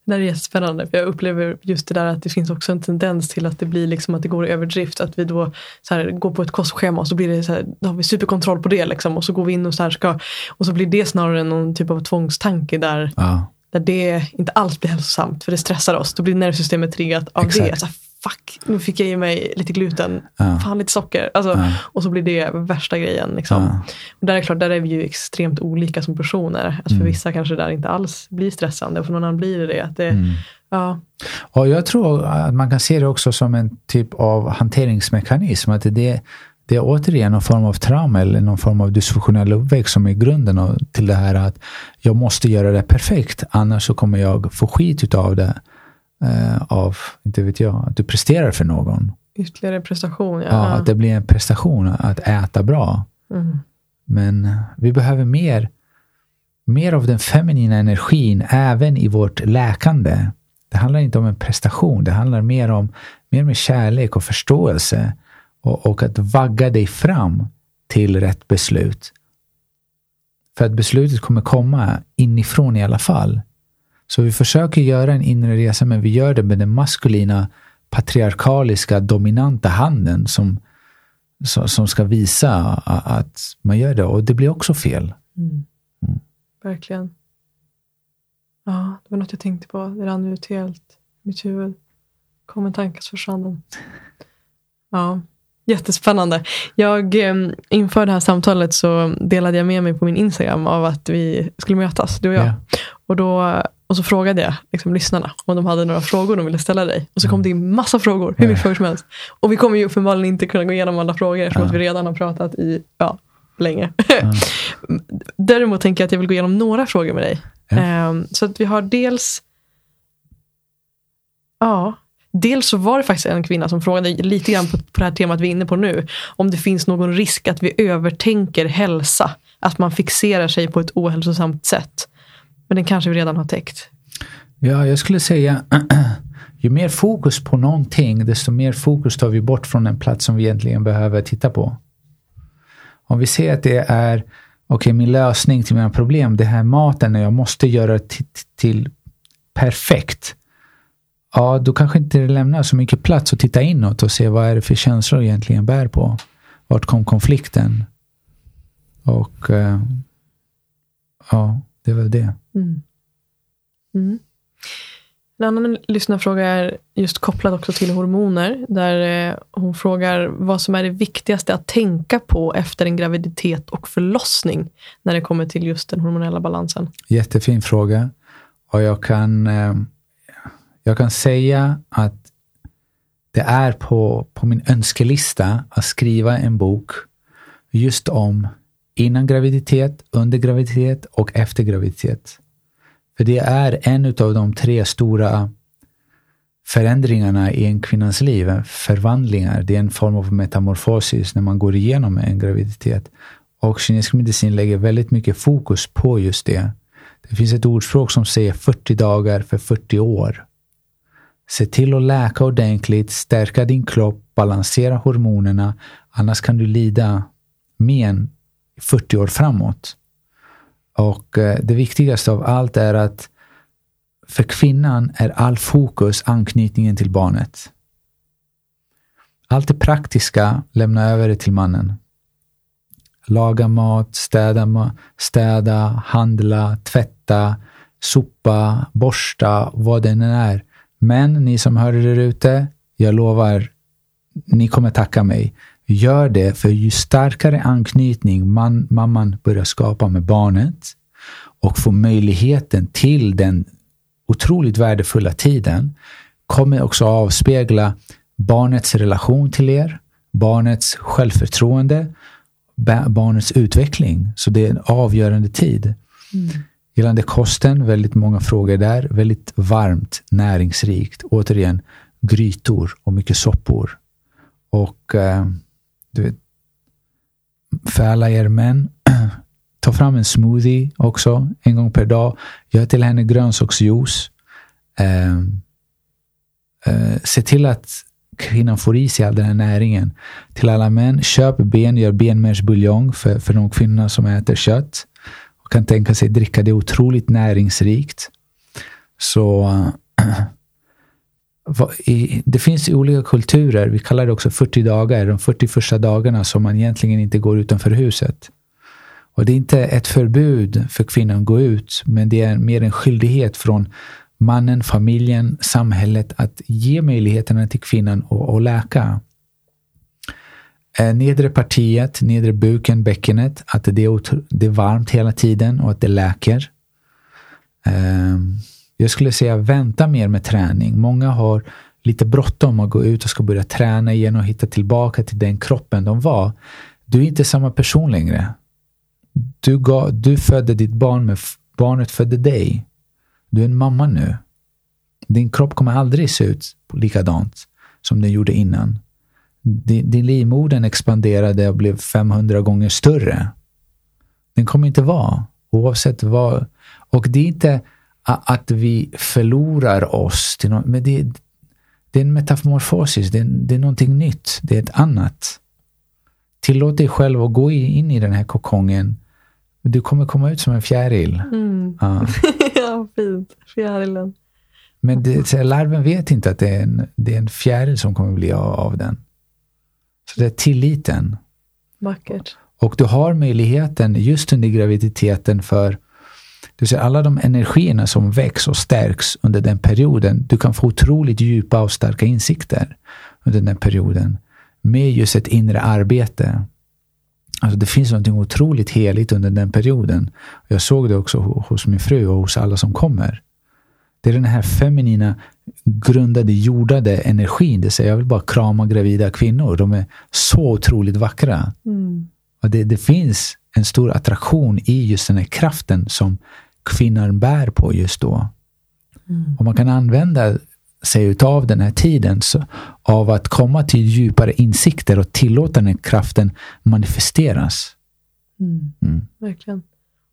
Det där är jättespännande. För jag upplever just det där att det finns också en tendens till att det blir liksom att det går i överdrift. Att vi då så här, går på ett kostschema och så blir det så här, då har vi superkontroll på det. Liksom, och så går vi in och så här ska, och så blir det snarare någon typ av tvångstanke där, ja. Där det inte alls blir hälsosamt. För det stressar oss. Då blir nervsystemet triggat av Exakt. det. Så här, fuck, nu fick jag i mig lite gluten, ja. fan lite socker. Alltså, ja. Och så blir det värsta grejen. Liksom. Ja. Och där är klart, där är vi ju extremt olika som personer. Alltså mm. För vissa kanske det där inte alls blir stressande och för någon annan blir det det. Att det mm. ja. Och jag tror att man kan se det också som en typ av hanteringsmekanism. Att det, det är återigen någon form av trauma eller någon form av dysfunktionell uppväxt som är grunden till det här att jag måste göra det perfekt, annars så kommer jag få skit utav det. Uh, av, inte vet jag, att du presterar för någon. Ytterligare prestation, ja. ja att det blir en prestation att äta bra. Mm. Men vi behöver mer, mer av den feminina energin även i vårt läkande. Det handlar inte om en prestation, det handlar mer om mer med kärlek och förståelse och, och att vagga dig fram till rätt beslut. För att beslutet kommer komma inifrån i alla fall. Så vi försöker göra en inre resa, men vi gör det med den maskulina, patriarkaliska, dominanta handen som, som ska visa att man gör det. Och det blir också fel. Mm. Mm. Verkligen. Ja, det var något jag tänkte på. Det rann ut helt i mitt huvud. Kom en tanke så försvann den. Ja, jättespännande. Jag, eh, inför det här samtalet så delade jag med mig på min Instagram av att vi skulle mötas, du och jag. Yeah. Och, då, och så frågade jag liksom, lyssnarna om de hade några frågor de ville ställa dig. Och så kom mm. det in massa frågor, hur mycket frågor som helst. Och vi kommer ju uppenbarligen inte kunna gå igenom alla frågor eftersom yeah. att vi redan har pratat i ja, länge. Däremot tänker jag att jag vill gå igenom några frågor med dig. Yeah. Um, så att vi har dels Ja, Dels så var det faktiskt en kvinna som frågade lite grann på, på det här temat vi är inne på nu. Om det finns någon risk att vi övertänker hälsa. Att man fixerar sig på ett ohälsosamt sätt. Men den kanske vi redan har täckt. Ja, jag skulle säga ju mer fokus på någonting, desto mer fokus tar vi bort från en plats som vi egentligen behöver titta på. Om vi ser att det är, okej, okay, min lösning till mina problem, det här maten, jag måste göra det till, till perfekt ja, då kanske inte det lämnar så mycket plats att titta inåt och se vad är det för känslor egentligen bär på. Vart kom konflikten? Och eh, ja, det väl det. Mm. Mm. En annan lyssnarfråga är just kopplad också till hormoner. Där eh, hon frågar vad som är det viktigaste att tänka på efter en graviditet och förlossning. När det kommer till just den hormonella balansen. Jättefin fråga. Och jag kan eh, jag kan säga att det är på, på min önskelista att skriva en bok just om innan graviditet, under graviditet och efter graviditet. För det är en av de tre stora förändringarna i en kvinnas liv, förvandlingar. Det är en form av metamorfosis när man går igenom en graviditet. Och kinesisk medicin lägger väldigt mycket fokus på just det. Det finns ett ordspråk som säger 40 dagar för 40 år. Se till att läka ordentligt, stärka din kropp, balansera hormonerna. Annars kan du lida men 40 år framåt. Och eh, det viktigaste av allt är att för kvinnan är all fokus anknytningen till barnet. Allt det praktiska, lämna över det till mannen. Laga mat, städa, städa handla, tvätta, sopa, borsta, vad det än är. Men ni som hör det där ute, jag lovar, ni kommer tacka mig. Gör det, för ju starkare anknytning man, mamman börjar skapa med barnet och får möjligheten till den otroligt värdefulla tiden kommer också avspegla barnets relation till er, barnets självförtroende, barnets utveckling. Så det är en avgörande tid. Mm. Gällande kosten, väldigt många frågor där. Väldigt varmt, näringsrikt. Återigen, grytor och mycket soppor. Och eh, du vet, för alla er män, ta fram en smoothie också en gång per dag. Gör till henne grönsaksjuice. Eh, eh, se till att kvinnan får i sig all den här näringen. Till alla män, köp ben, gör benmärgsbuljong för, för de kvinnor som äter kött kan tänka sig dricka det otroligt näringsrikt. Så det finns i olika kulturer, vi kallar det också 40 dagar, de 40 första dagarna som man egentligen inte går utanför huset. Och Det är inte ett förbud för kvinnan att gå ut, men det är mer en skyldighet från mannen, familjen, samhället att ge möjligheterna till kvinnan att läka. Eh, nedre partiet, nedre buken, bäckenet, att det är, det är varmt hela tiden och att det läker. Ehm, jag skulle säga vänta mer med träning. Många har lite bråttom att gå ut och ska börja träna igen och hitta tillbaka till den kroppen de var. Du är inte samma person längre. Du, gav, du födde ditt barn, men barnet födde dig. Du är en mamma nu. Din kropp kommer aldrig se ut likadant som den gjorde innan. Din, din livmodern expanderade och blev 500 gånger större. Den kommer inte vara, oavsett vad. Och det är inte att vi förlorar oss, till något, men det, det är en metamorfosis, det är, det är någonting nytt, det är ett annat. Tillåt dig själv att gå in i den här kokongen. Du kommer komma ut som en fjäril. Mm. Ja. ja, fint. Fjärilen. Men det, larven vet inte att det är, en, det är en fjäril som kommer bli av, av den. Så det är tilliten. Vackert. Och du har möjligheten just under graviditeten för du ser alla de energierna som väcks och stärks under den perioden. Du kan få otroligt djupa och starka insikter under den perioden med just ett inre arbete. Alltså det finns något otroligt heligt under den perioden. Jag såg det också hos min fru och hos alla som kommer. Det är den här feminina, grundade, jordade energin. Det säger jag vill bara krama gravida kvinnor. De är så otroligt vackra. Mm. Och det, det finns en stor attraktion i just den här kraften som kvinnan bär på just då. Mm. Och man kan använda sig av den här tiden så, av att komma till djupare insikter och tillåta den här kraften manifesteras. Mm. Mm. Verkligen.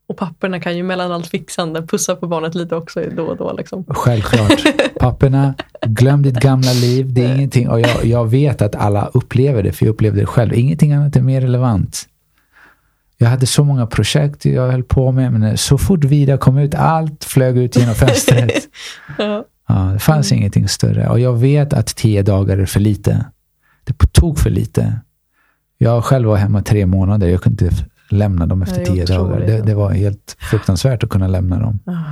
Och papporna kan ju mellan allt fixande pussa på barnet lite också då och då. Liksom. Självklart. Papporna, glöm ditt gamla liv. Det är ingenting. Och jag, jag vet att alla upplever det, för jag upplevde det själv. Ingenting annat är mer relevant. Jag hade så många projekt jag höll på med, men så fort Vida kom ut, allt flög ut genom fönstret. ja. Ja, det fanns mm. ingenting större. Och jag vet att tio dagar är för lite. Det tog för lite. Jag själv var hemma tre månader. Jag kunde inte lämna dem efter tio dagar. Det, det, var helt fruktansvärt att kunna lämna dem. Ja.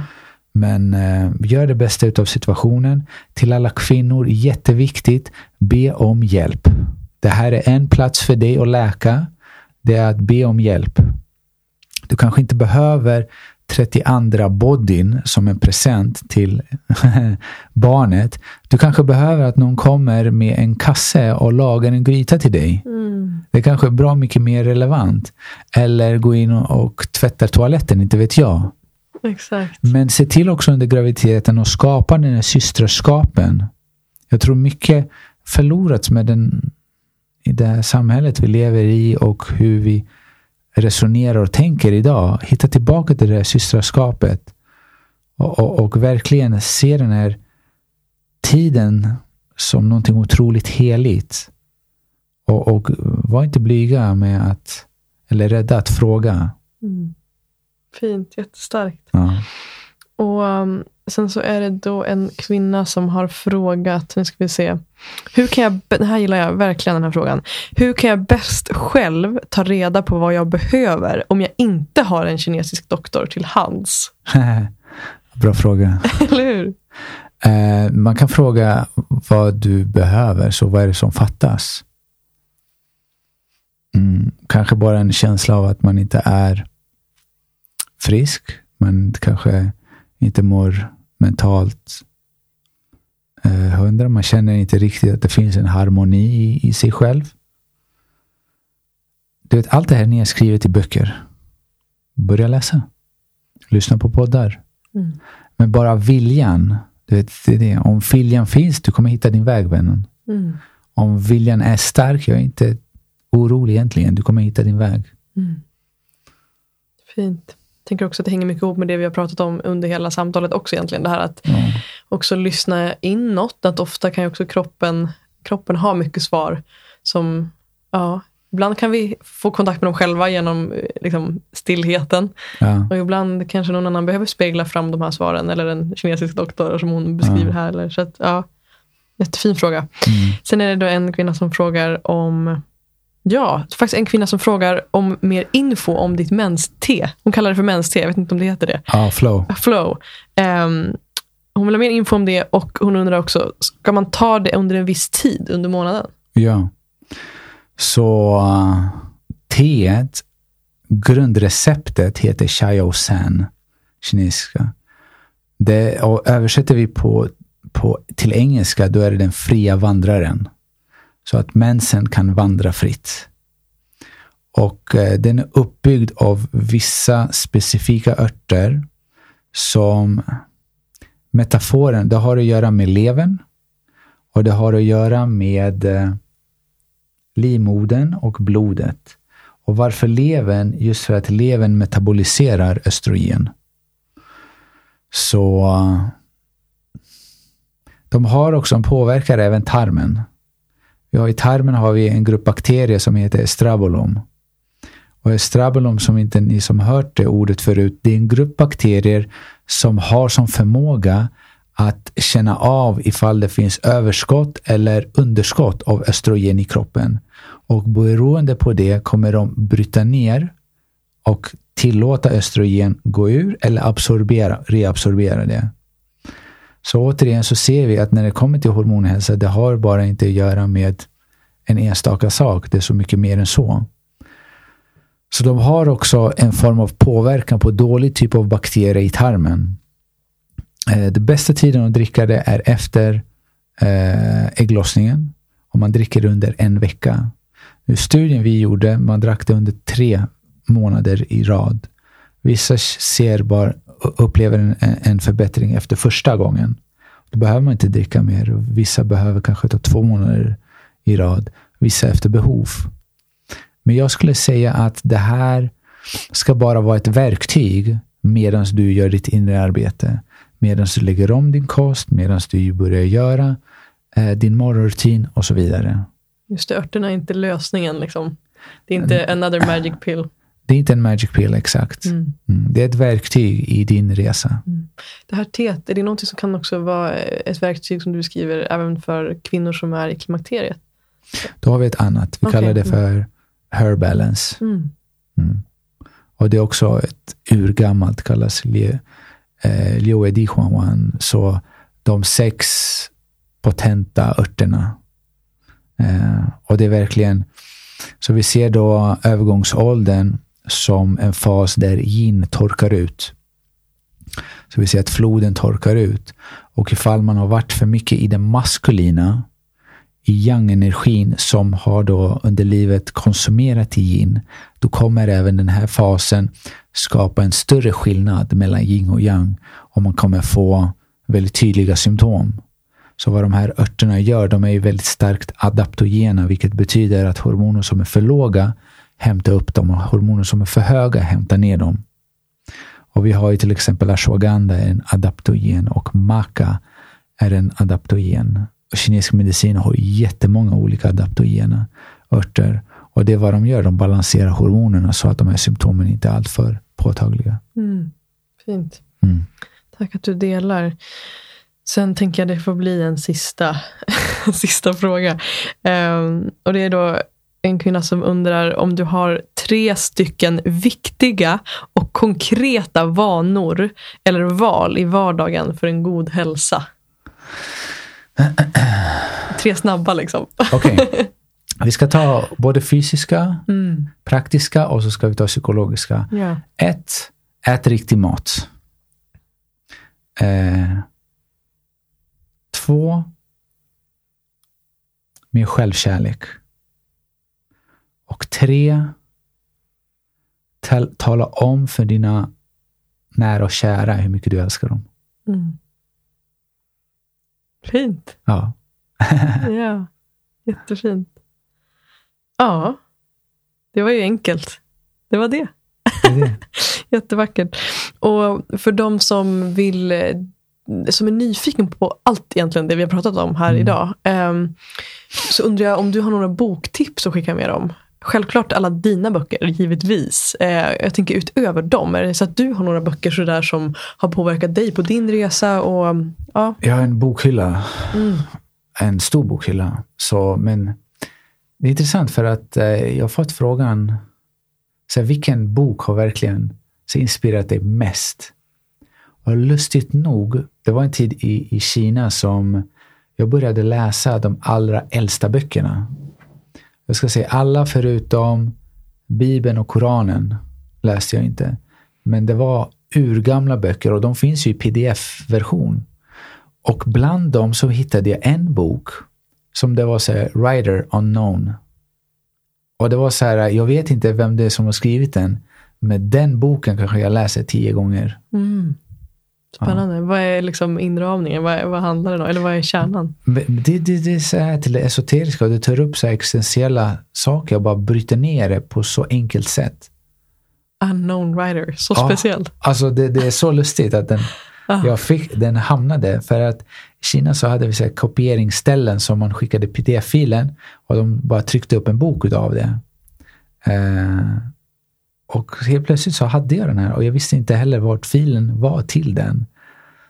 Men eh, gör det bästa av situationen. Till alla kvinnor, jätteviktigt, be om hjälp. Det här är en plats för dig att läka. Det är att be om hjälp. Du kanske inte behöver 32 bodyn som en present till barnet. Du kanske behöver att någon kommer med en kasse och lagar en gryta till dig. Mm. Det kanske är bra mycket mer relevant. Eller gå in och, och tvätta toaletten, inte vet jag. Exakt. Men se till också under graviditeten att skapa den här systraskapen. Jag tror mycket förlorats med den, i det här samhället vi lever i och hur vi resonerar och tänker idag. Hitta tillbaka till det här systraskapet. Och, och, och, verkligen se den här tiden som någonting otroligt heligt. Och, och var inte blyga med att, eller rädda att fråga. Mm. Fint, jättestarkt. Ja. Och um, Sen så är det då en kvinna som har frågat, nu ska vi se. Hur kan jag, det här gillar jag verkligen den här frågan. Hur kan jag bäst själv ta reda på vad jag behöver om jag inte har en kinesisk doktor till hands? Bra fråga. Eller hur? Eh, man kan fråga vad du behöver, så vad är det som fattas? Mm, kanske bara en känsla av att man inte är frisk. Man kanske inte mår mentalt eh, hundra. Man känner inte riktigt att det finns en harmoni i, i sig själv. Du vet, allt det här är nedskrivet i böcker. Börja läsa. Lyssna på poddar. Mm. Men bara viljan. Du vet, det är det. Om viljan finns, du kommer hitta din väg, vännen. Mm. Om viljan är stark, jag är inte orolig egentligen. Du kommer hitta din väg. Mm. Fint tänker också att det hänger mycket ihop med det vi har pratat om under hela samtalet också egentligen. Det här att mm. också lyssna inåt. Att ofta kan ju också kroppen, kroppen ha mycket svar. Som, ja, ibland kan vi få kontakt med dem själva genom liksom, stillheten. Ja. Och ibland kanske någon annan behöver spegla fram de här svaren. Eller en kinesisk doktor som hon beskriver ja. här. Eller, så att, ja, jättefin fråga. Mm. Sen är det då en kvinna som frågar om Ja, faktiskt en kvinna som frågar om mer info om ditt menste. Hon kallar det för menste, jag vet inte om det heter det. Ja, flow. Flow. Um, hon vill ha mer info om det och hon undrar också, ska man ta det under en viss tid under månaden? Ja. Så uh, teet, grundreceptet heter Xiao San, kinesiska. Det och översätter vi på, på på, till engelska, då är det den fria vandraren. Så att mensen kan vandra fritt. Och eh, den är uppbyggd av vissa specifika örter som metaforen, det har att göra med levern och det har att göra med eh, livmodern och blodet. Och varför levern? Just för att levern metaboliserar östrogen. Så eh, de har också, påverkar även tarmen. Ja, I tarmen har vi en grupp bakterier som heter estrabolom. Och estrabolom, som inte ni som hört det ordet förut, det är en grupp bakterier som har som förmåga att känna av ifall det finns överskott eller underskott av östrogen i kroppen. Och beroende på det kommer de bryta ner och tillåta östrogen gå ur eller absorbera, reabsorbera det. Så återigen så ser vi att när det kommer till hormonhälsa, det har bara inte att göra med en enstaka sak. Det är så mycket mer än så. Så de har också en form av påverkan på dålig typ av bakterier i tarmen. Eh, det bästa tiden att dricka det är efter eh, ägglossningen. Om man dricker det under en vecka. Studien vi gjorde, man drack det under tre månader i rad. Vissa ser bara, upplever en, en förbättring efter första gången. Då behöver man inte dricka mer. Vissa behöver kanske ta två månader i rad. Vissa efter behov. Men jag skulle säga att det här ska bara vara ett verktyg medan du gör ditt inre arbete. Medan du lägger om din kost, medan du börjar göra eh, din morgonrutin och så vidare. Just det, örterna är inte lösningen. Liksom. Det är inte mm. another magic pill. Det är inte en magic pill, exakt. Mm. Mm. Det är ett verktyg i din resa. Mm. Det här teet, är det något som kan också vara ett verktyg som du beskriver även för kvinnor som är i klimakteriet? Då har vi ett annat. Vi okay. kallar det för Her Balance. Mm. Mm. Och det är också ett urgammalt, kallas Liu eh, Di Huan Så de sex potenta örterna. Eh, och det är verkligen, så vi ser då övergångsåldern som en fas där yin torkar ut. Så vi ser att floden torkar ut. Och ifall man har varit för mycket i det maskulina, i yang-energin som har då under livet konsumerat i yin, då kommer även den här fasen skapa en större skillnad mellan yin och yang och man kommer få väldigt tydliga symptom. Så vad de här örterna gör, de är ju väldigt starkt adaptogena, vilket betyder att hormoner som är för låga hämtar upp dem och hormoner som är för höga hämtar ner dem. Och vi har ju till exempel ashwagandha, en adaptogen och maca är en adaptogen kinesisk medicin har jättemånga olika adaptogena örter. Och det är vad de gör. De balanserar hormonerna så att de här symptomen inte är alltför påtagliga. Mm. Fint. Mm. Tack att du delar. Sen tänker jag det får bli en sista, sista fråga. Um, och det är då en kvinna som undrar om du har tre stycken viktiga och konkreta vanor eller val i vardagen för en god hälsa. Tre snabba liksom. Okej. Okay. Vi ska ta både fysiska, mm. praktiska och så ska vi ta psykologiska. Ja. Ett, ät riktig mat. Eh, två, med självkärlek. Och tre, tala om för dina nära och kära hur mycket du älskar dem. Mm. Fint. Ja. ja, jättefint. Ja, det var ju enkelt. Det var det. det, Jättevackert. Och för de som vill som är nyfiken på allt egentligen det vi har pratat om här mm. idag. Um, så undrar jag om du har några boktips att skicka med dem? Självklart alla dina böcker, givetvis. Eh, jag tänker utöver dem, är det så att du har några böcker sådär som har påverkat dig på din resa? Och, ja. Jag har en bokhylla. Mm. En stor bokhylla. Så, men det är intressant för att eh, jag har fått frågan, så här, vilken bok har verkligen så inspirerat dig mest? Och lustigt nog, det var en tid i, i Kina som jag började läsa de allra äldsta böckerna jag ska säga alla förutom Bibeln och Koranen läste jag inte. Men det var urgamla böcker och de finns ju i pdf-version. Och bland dem så hittade jag en bok som det var så här, Writer Unknown. Och det var så här, jag vet inte vem det är som har skrivit den, men den boken kanske jag läser tio gånger. Mm. Spännande. Vad är liksom inramningen? Vad, vad handlar det om? Eller vad är kärnan? Det, det, det är så här till det esoteriska det tar upp så existentiella saker och bara bryter ner det på så enkelt sätt. Unknown writer. Så Ja. speciellt. Alltså det, det är så lustigt att den, Ah. jag fick, den hamnade för att i Kina så hade vi så kopieringsställen som man skickade pdf-filen och de bara tryckte upp en bok utav det. Eh, och helt plötsligt så hade jag den här och jag visste inte heller vart filen var till den.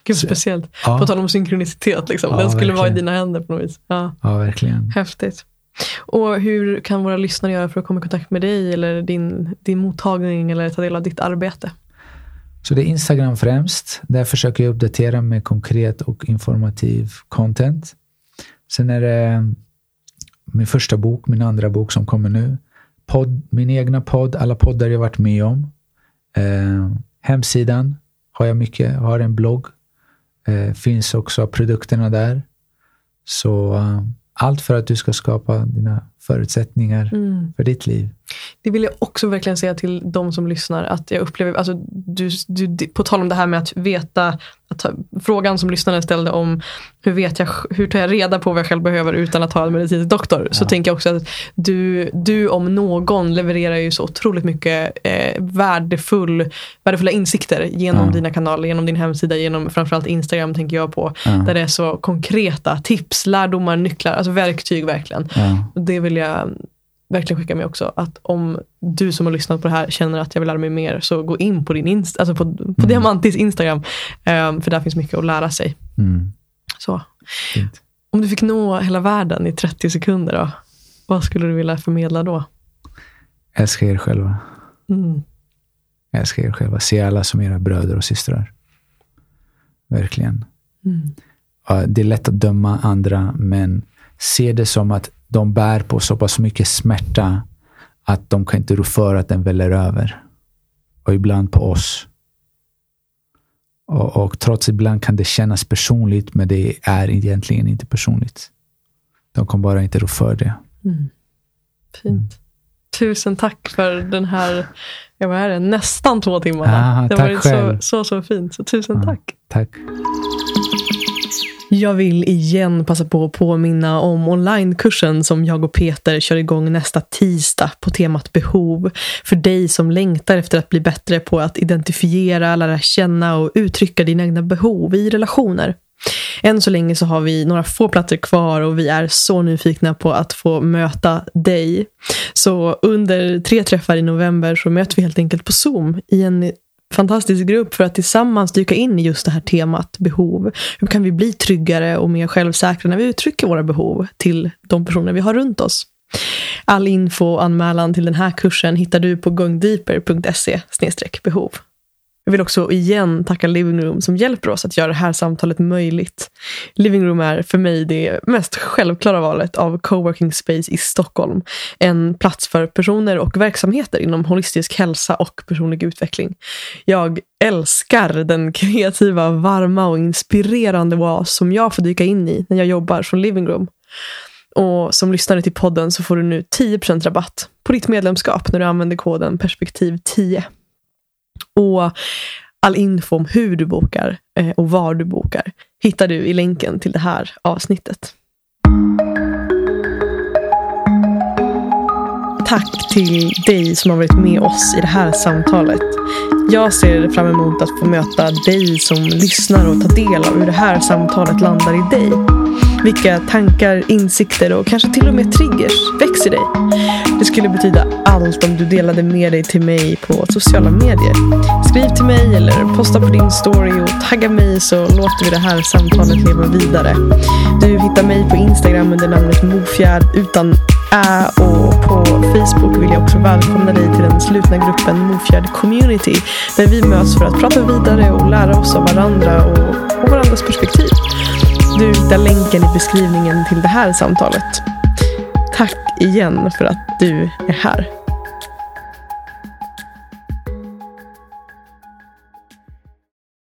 Gud, Så- speciellt. Ja. På tal om synkronicitet. Liksom. Ja, Den skulle vara i verkligen. dina händer på något vis. Ja, Ja, verkligen. häftigt. Och hur kan våra lyssnare göra för att komma i kontakt med dig eller din, din mottagning eller ta del av ditt arbete? Så det är Instagram främst. Där försöker jag uppdatera med konkret och informativ content. Sen är det min första bok, min andra bok som kommer nu. Podd, min egna podd, alla poddar jag varit med om. Eh, hemsidan har jag mycket, jag har en blogg. Eh, finns också produkterna där. Så eh, allt för att du ska skapa dina förutsättningar Mm. för ditt liv. Det vill jag också verkligen säga till de som lyssnar. Att jag upplever, alltså, du, du, på tal om det här med att veta, att frågan som lyssnaren ställde om hur, vet jag, hur tar jag reda på vad jag själv behöver utan att ha en medicinsk doktor. Så Ja. tänker jag också att du, du om någon levererar ju så otroligt mycket eh, värdefull, värdefulla insikter genom Ja. dina kanaler, genom din hemsida, genom framförallt Instagram tänker jag på. Ja. Där det är så konkreta tips, lärdomar, nycklar, alltså verktyg verkligen. Det vill jag verkligen skicka med också. Att om du som har lyssnat på det här känner att jag vill lära mig mer så gå in på din inst- alltså på, på Diamantis Instagram. Ehm, för där finns mycket att lära sig. Mm. Så. Fint. Om du fick nå hela världen i 30 sekunder då? Vad skulle du vilja förmedla då? Älska er själva. Mm. Älska er själva. Se alla som era bröder och systrar. Verkligen. Mm. Det är lätt att döma andra, men se det som att de bär på så pass mycket smärta att de kan inte rå för att den väller över. Och ibland på oss. Och, och trots ibland kan det kännas personligt, men det är egentligen inte personligt. De kan bara inte rå för det. Mm. Fint. Tusen tack för den här, ja, vad är det, nästan två timmarna. Ah, det har varit så, så, så fint. Så tusen Ja. tack. Tack. Jag vill igen passa på att påminna om onlinekursen som jag och Peter kör igång nästa tisdag på temat behov. För dig som längtar efter att bli bättre på att identifiera, lära känna och uttrycka dina egna behov i relationer. Än så länge så har vi några få platser kvar och vi är så nyfikna på att få möta dig. Så under tre träffar i november så möter vi helt enkelt på Zoom i en fantastisk grupp för att tillsammans dyka in i just det här temat behov. Hur kan vi bli tryggare och mer självsäkra när vi uttrycker våra behov till de personer vi har runt oss? All info och anmälan till den här kursen hittar du på gungdeeper.se behov. Jag vill också igen tacka Living Room som hjälper oss att göra det här samtalet möjligt. Living Room är för mig det mest självklara valet av coworking space i Stockholm. En plats för personer och verksamheter inom holistisk hälsa och personlig utveckling. Jag älskar den kreativa, varma och inspirerande oas som jag får dyka in i när jag jobbar från Living Room. Och som lyssnare till podden så får du nu 10% rabatt på ditt medlemskap när du använder koden perspektiv10. Och all info om hur du bokar eh, och var du bokar hittar du i länken till det här avsnittet. Tack till dig som har varit med oss i det här samtalet. Jag ser fram emot att få möta dig som lyssnar och ta del av hur det här samtalet landar i dig. Vilka tankar, insikter och kanske till och med triggers växer dig. Det skulle betyda allt om du delade med dig till mig på sociala medier. Skriv till mig eller posta på din story och tagga mig så låter vi det här samtalet leva vidare. Du hittar mig på Instagram under namnet Mofjärd utan Ä och på Facebook vill jag också välkomna dig till den slutna gruppen Mofjärd Community där vi möts för att prata vidare och lära oss av varandra och, och varandras perspektiv. Du hittar länken i beskrivningen till det här samtalet. Tack igen för att du är här.